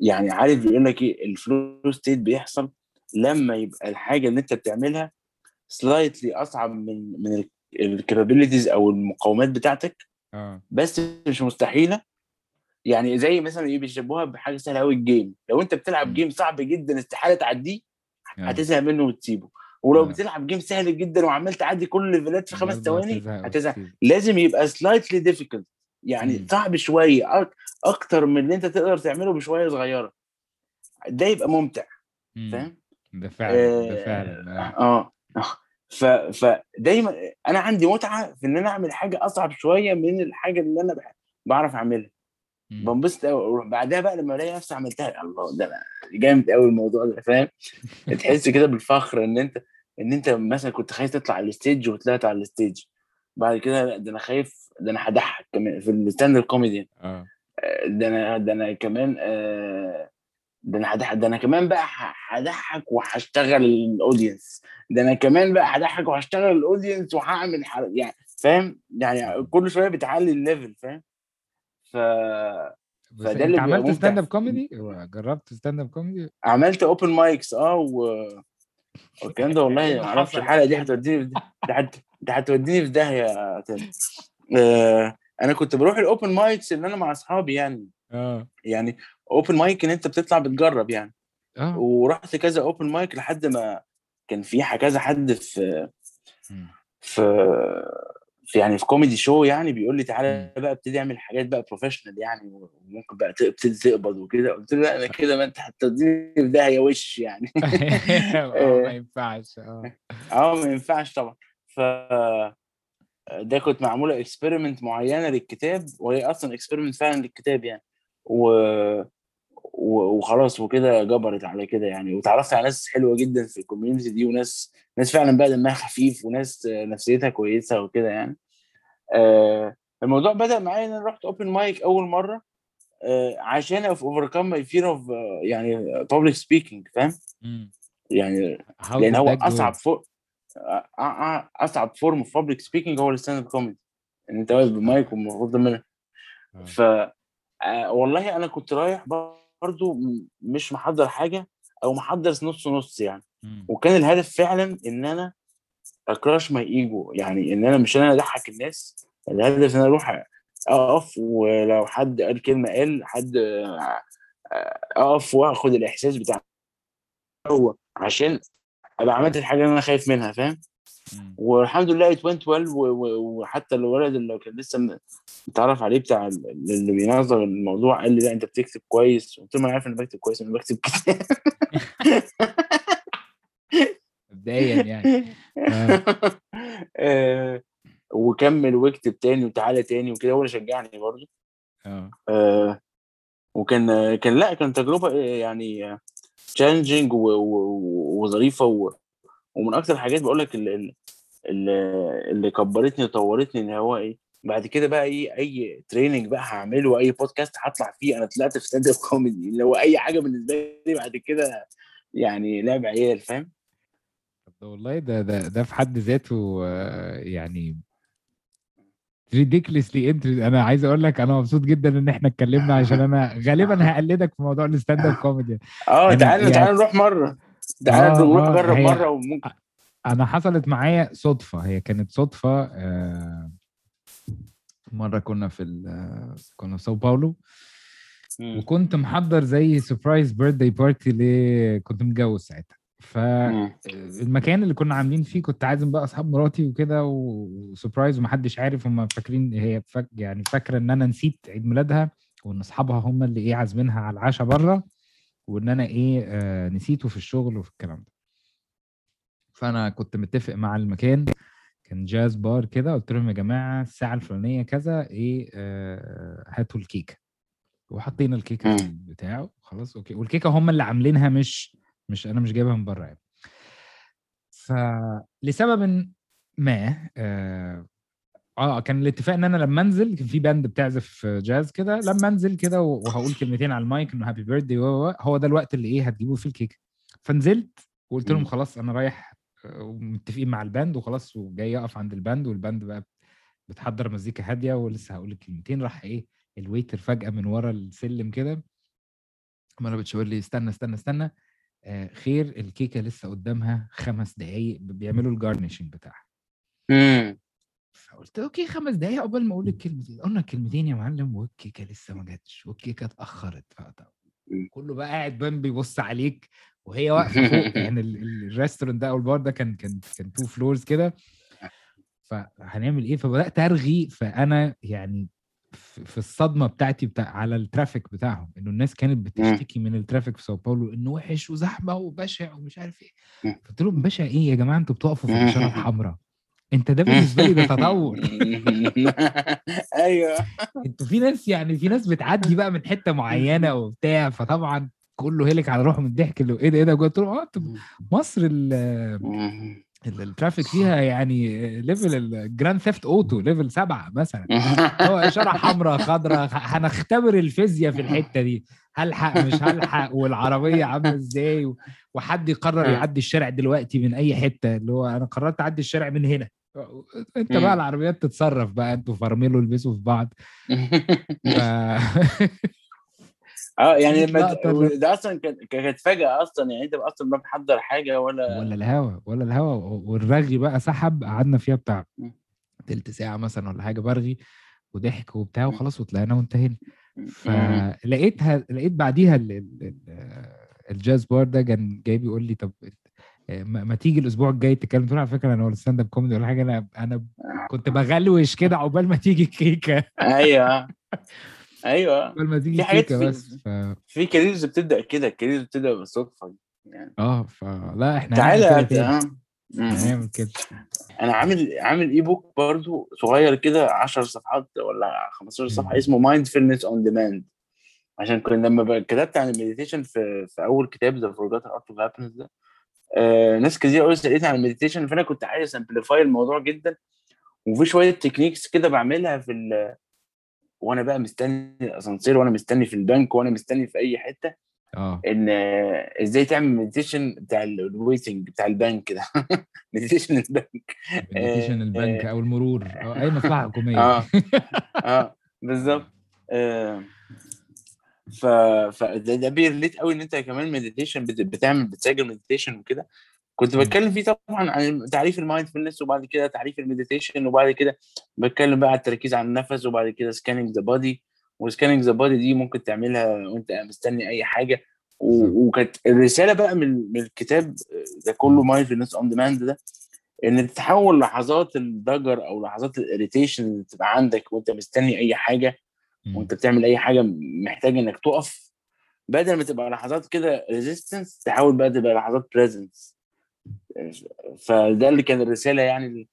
يعني عارف بيقول لك إيه ال flow state بيحصل لما يبقى الحاجة اللي أنت بتعملها slightly أصعب من من ال capabilities أو المقاومات بتاعتك. آه. بس مش مستحيلة. يعني زي مثلا إيه بيشبهوها بحاجة سهلة قوي ال game لو أنت بتلعب. game صعب جدا استحالة تعديه آه هتزهق منه وتسيبه ولو آه. بتلعب game سهل جدا وعمال تعدي كل الليفلات في خمس ثواني هتزهق لازم يبقى slightly difficult يعني. صعب شوية أكتر من اللي أنت تقدر تعمله بشوية صغيرة ده يبقى ممتع مم. فاهم ده فعلا ده فعلا آه آه. ف فدايما أنا عندي متعة في إن أنا أعمل حاجة أصعب شوية من الحاجة اللي أنا بعرف أعملها. بنبسط قوي بعدها بقى لما الاقي نفسي عملتها الله ده أنا جامد قوي الموضوع ده فاهم؟ تحس كده بالفخر إن أنت إن أنت مثلا كنت خايف تطلع على ال stage وطلعت على ال stage بعد كده لأ ده أنا خايف ده أنا هضحك كمان في ال stand-up comedy آه. ده أنا ده أنا كمان آه، ده أنا هضحك ده أنا كمان بقى هضحك وهشتغل ال audience ده أنا كمان بقى هضحك وهشتغل ال audience وهعمل. يعني فاهم؟ يعني. كل شوية بتعلي ال level فاهم؟ ف فده اللي عملت ستاند اب كوميدي جربت ستاند اب كوميدي عملت open mics آه و... والكلام ده والله ما اللي أعرفش الحلقة دي هتوديني في ده ده هت... ده هتوديني في داهية آه أنا كنت بروح ال open mics اللي أنا مع أصحابي يعني. آه. يعني open mic إن أنت بتطلع بتجرب يعني. آه. ورحت كذا open mic لحد ما كان في كذا حد في. في في يعني في comedy show يعني بيقول لي تعالى. بقى ابتدي اعمل حاجات بقى professional يعني وممكن بقى تبتدي تقبض وكده. قلت له لا أنا كده ما أنت هتديني في داهيه وش يعني. آه ما ينفعش آه. آه ما ينفعش طبعا. ف ده كنت معمولة experiment معينة للكتاب وهي أصلا experiment فعلا للكتاب يعني. و... وخلاص وكده جبرت على كده يعني وتعرفت على ناس حلوة جدا في ال community دي وناس ناس فعلا بقى دمها خفيف وناس نفسيتها كويسة وكده يعني آه الموضوع بدأ معايا إن أنا رحت open mic أول مرة آه عشان overcome my fear of يعني public speaking فاهم. يعني لأن هو that go? أصعب for أصعب form في public speaking هو ال stand-up comedy إن أنت واقف بمايك والمفروض آه. ف آه، والله أنا كنت رايح برضو م- مش محضر حاجة أو محضر نص نص يعني مم. وكان الهدف فعلا إن أنا أ crush my ego يعني إن أنا مش أنا أضحك الناس الهدف إن أنا أروح أقف ولو حد قال كلمة قال حد أقف وآخد الإحساس بتاع هو عشان أبقى عملت الحاجة اللي أنا خايف منها فاهم. والحمد لله ات went well و- و- وحتى الولد اللي كان لسه متعرف عليه بتاع ال- اللي بينظم الموضوع قال لي لا انت بتكتب كويس. قلت له ما أنا عارف إني بكتب كويس أنا بكتب كتاب. مبدئيا يعني. آه. آه، وكمل واكتب تاني وتعالى تاني وكده هو اللي شجعني برضه. آه. آه، وكان كان لا كان تجربة يعني challenging وظريفة و- ومن أكتر الحاجات بقول لك اللي, اللي كبرتني وطورتني إن هو إيه بعد كده بقى إيه أي training بقى هعمله أي بودكاست هطلع فيه أنا طلعت في stand up comedy اللي هو أي حاجة بالنسبة لي بعد كده يعني لعب عيال فاهم؟ طب والله ده ده ده في حد ذاته آه، يعني ridiculously interesting أنا عايز أقول لك أنا مبسوط جدا إن إحنا اتكلمنا عشان أنا غالبا هقلدك في موضوع ال stand up comedy آه أنا تعالى يعني- تعالى نروح مرة. تعالى آه، نروح آه، نجرب هي- مرة وممكن أنا حصلت معايا صدفة هي كانت صدفة آه، مرة كنا في كنا في ساو باولو. وكنت محضر زي surprise birthday party ل كنت متجوز ساعتها. فالمكان اللي كنا عاملين فيه كنت عازم بقى أصحاب مراتي وكده و surprise ومحدش عارف هم فاكرين هي فاك يعني فاكرة إن أنا نسيت عيد ميلادها وإن أصحابها هم اللي إيه عازمينها على العشاء بره وإن أنا إيه آه نسيته في الشغل وفي الكلام ده. فأنا كنت متفق مع المكان كان jazz bar كده قلت لهم يا جماعة الساعة الفلانية كذا إيه آه هاتوا الكيكة. وحطينا الكيكة في مم. البتاع خلاص okay. والكيكة هم اللي عاملينها مش مش أنا مش جايبها من بره يعني. فلسبب ما آه, آه كان الاتفاق إن أنا لما أنزل كان في band بتعزف جاز كده لما أنزل كده وهقول كلمتين على المايك إنه happy birthday هو ده الوقت اللي إيه هتجيبوا فيه الكيكة. فنزلت وقلت لهم. خلاص أنا رايح آه، ومتفقين مع ال band وخلاص وجاي أقف عند الباند وال band بقى بتحضر مزيكا هادية ولسه هقول الكلمتين راح إيه ال waiter فجأة من ورا السلم كده عماله بتشاور لي استنى استنى استنى آه خير الكيكة لسه قدامها خمس دقايق بيعملوا ال garnishing بتاعها. فقلت okay خمس دقايق قبل ما أقول الكلمتين قلنا الكلمتين يا معلم والكيكة لسه ما جاتش والكيكة اتأخرت. كله بقى قاعد بان بيبص عليك وهي واقفة فوق يعني ال- ال- ال restaurant ده أو البار ده كان كان كان two floors كده. فهنعمل إيه؟ فبدأت أرغي فأنا يعني في الصدمة بتاعتي بتاع على ال traffic بتاعهم إنه الناس كانت بتشتكي من ال traffic في ساو باولو إنه وحش وزحمة وبشع ومش عارف إيه. قلت لهم بشع إيه يا جماعة؟ أنتوا بتقفوا في الاشاره الحمراء انت ده بالنسبة لي ده تطور. أيوه. أنتوا في ناس يعني في ناس بتعدي بقى من حتة معينة وبتاع فطبعا كله هلك على روحه من الضحك اللي إيه ده إيه ده قلت له آه مصر ال traffic فيها يعني level ال Grand Theft Auto level سبعة مثلا. هو اشاره حمراء خضراء هنختبر الفيزياء في الحتة دي. هلحق مش هلحق والعربية عاملة إزاي؟ وحد يقرر. يعدي الشارع دلوقتي من أي حتة؟ اللي هو أنا قررت أعدي الشارع من هنا. انت بقى. العربيات تتصرف بقى أنتوا فرملوا البسوا في بعض ف... آه يعني لما ده أصلا كان- كانت فجأة أصلا يعني أنت أصلا ما محضر حاجة ولا ولا الهوا ولا الهوا والرغي بقى سحب قعدنا فيها بتاع. تلت ساعة مثلا ولا حاجة برغي وضحك وبتاع. وخلاص وطلعنا وانتهينا. فلقيتها لقيت بعديها ال- ال- ال- ال jazz bar ده كان جاي بيقول لي طب ما تيجي الأسبوع الجاي تتكلم تقول على فكرة أنا ولا stand up comedy ولا حاجة أنا أنا كنت بغلوش كده عقبال ما تيجي الكيكة أيوه أيوه عقبال ما تيجي الكيكة في- بس ف... في careers بتبدأ كده ال careers بتبدأ بالصدفة يعني آه فلا إحنا تعالى هنعمل كده. آه. مم. هنعمل كده أنا عامل عامل e-book برضو صغير كده 10 صفحات ولا 15 صفحة. اسمه mindfulness on demand عشان كنت لما كتبت عن ال meditation في في أول كتاب the forgotten art of happiness ده آه ناس كتير قوي سألتني عن المديتيشن فأنا كنت عايز amplify الموضوع جدا. وفي شوية techniques كده بعملها في ال وأنا بقى مستني الأسانسير وأنا مستني في البنك وأنا مستني في أي حتة آه. إن آه، إزاي تعمل meditation بتاع ال waiting بتاع البنك ده. meditation البنك. meditation آه، البنك آه. أو المرور. أو أي مصلحة حكومية. آه. آه بالظبط. آه. ف فده ده بي relate قوي إن أنت كمان meditation بتعمل بتسجل meditation وكده كنت. بتكلم فيه طبعا عن تعريف ال mindfulness وبعد كده تعريف ال meditation وبعد كده بتكلم بقى على التركيز على النفس وبعد كده scanning the body و scanning the body دي ممكن تعملها وأنت مستني أي حاجة. وكانت الرسالة بقى من من الكتاب ده كله mindfulness on demand ده إن تحول لحظات الضجر أو لحظات ال irritation اللي تبقى عندك وأنت مستني أي حاجة. وأنت بتعمل أي حاجة محتاج إنك تقف بدل ما تبقى لحظات كده resistance تحاول بقى تبقى لحظات presence فده اللي كان الرسالة يعني ال-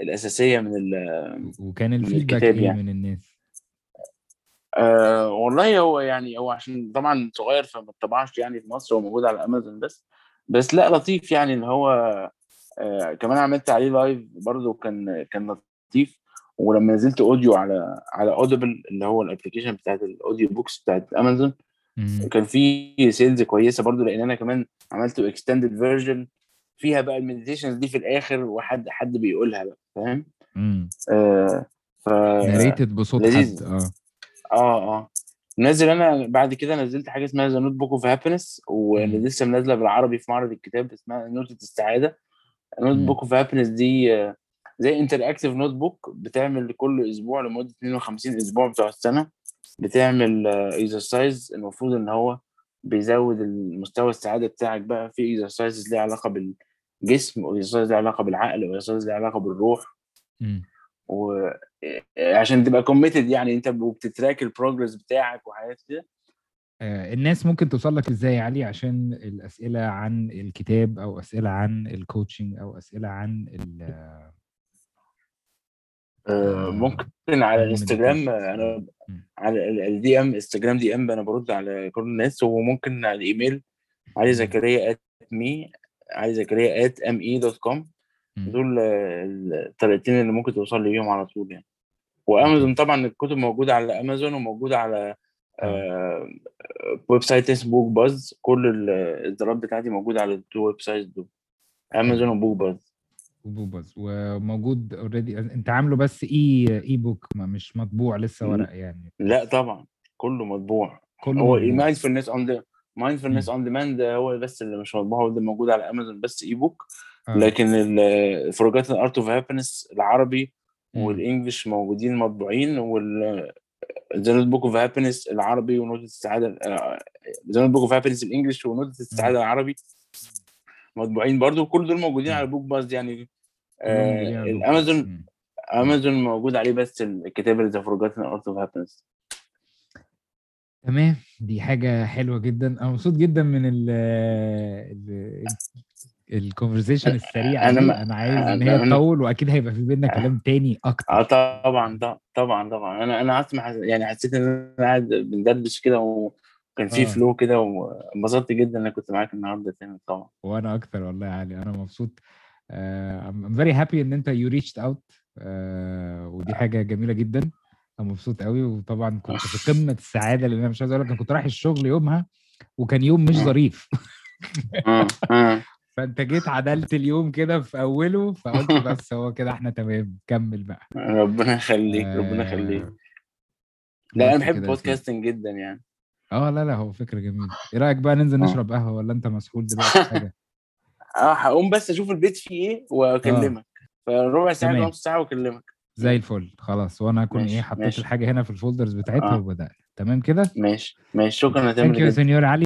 الأساسية من ال وكان ال feedback إيه يعني. من الناس؟ آه والله هو يعني هو عشان طبعا صغير فما اتطبعش يعني في مصر هو موجود على امازون بس بس لا لطيف يعني ان هو آه كمان عملت عليه live برضه كان كان لطيف. ولما نزلت audio على على Audible اللي هو ال application بتاعت ال audio books بتاعت امازون. كان في sales كويسة برضو لأن أنا كمان عملت extended version فيها بقى ال meditations دي في الآخر وحد حد بيقولها بقى فاهم. آه ف narrated بصوت لذيذ. حد آه آه آه نزل أنا بعد كده نزلت حاجة اسمها the notebook of happiness ولسه منزلة بالعربي في معرض الكتاب اسمها نوتة السعادة note. book of happiness دي آه، زي interactive notebook بتعمل كل أسبوع لمدة 52 أسبوع بتوع السنة. بتعمل exercise المفروض إن هو بيزود المستوى السعادة بتاعك بقى. في exercise ليها علاقة بالجسم و exercise ليها علاقة بالعقل و exercise ليها علاقة بالروح. وعشان تبقى committed يعني أنت بت track ال progress بتاعك وحاجات كده. آه، الناس ممكن توصل لك إزاي يا علي؟ عشان الأسئلة عن الكتاب أو أسئلة عن ال coaching أو أسئلة عن آه، ممكن على الانستجرام ال meditation. أنا. على ال DM انستجرام DM أنا برد على كل الناس وممكن على الإيميل علي. زكريا at me علي زكريا at me dot com. دول آه، الطريقتين اللي ممكن توصل لي بيهم على طول يعني وأمازون طبعا الكتب موجودة على أمازون وموجودة على آه، website اسمه Book Buzz كل الاصدارات بتاعتي موجودة على ال two websites دول أمازون و Book Buzz و Book Buzz وموجود already أنت عامله بس e- e-book ما مش مطبوع لسه. ورق يعني لا طبعا كله مطبوع كله هو. mindfulness on the mindfulness. on demand هو بس اللي مش مطبوع هو ده موجود على امازون بس e-book آه. لكن ال Forgotten Art of Happiness العربي مم. وال English موجودين مطبوعين وال The Notebook of Happiness العربي ونوتة السعاده The Notebook of Happiness ال English ونوتة السعاده العربي مطبوعين برضو كل دول موجودين. على Book Buzz يعني آه الامازون. امازون موجود عليه بس الكتاب اللي The Forgotten Art of Happiness. تمام دي حاجة حلوة جدا. أنا مبسوط جدا من ال ال ال conversation السريعة أنا ما- أنا عايز إن هي أنا- تطول وأكيد هيبقى في بينا كلام تاني أكتر. طبعا طبعا طبعا طبعا. أنا قعدت مع يعني حسيت إن أنا قاعد بندردش كده وكان في آه. flow كده وانبسطت جدا إن كنت معاك النهارده تاني طبعا. وأنا أكتر والله يا علي أنا مبسوط. I'm very happy إن أنت you reached out. uh, ودي حاجة جميلة جدا. أنا مبسوط قوي وطبعا كنت في قمة السعادة لأن أنا مش عايز أقول لك أنا كنت رايح الشغل يومها وكان يوم مش. ظريف. فأنت جيت عدلت اليوم كده في أوله فقلت بس هو كده إحنا تمام كمل بقى. ربنا يخليك ربنا يخليك. آه، لا أنا بحب. البودكاستنج جدا يعني. آه لا لا هو فكرة جميلة. إيه رأيك بقى ننزل آه. نشرب قهوة ولا أنت مسحول دلوقتي في حاجة؟ آه هقوم بس أشوف البيت فيه إيه وأكلمك. فربع ساعة. ولا نص ساعة وأكلمك. زي الفل. خلاص وأنا اكون إيه حطيت ماشي. الحاجة هنا في ال folders بتاعتها آه. وبدأنا تمام كده؟ ماشي ماشي. شكرا يا thank you تامر señor علي.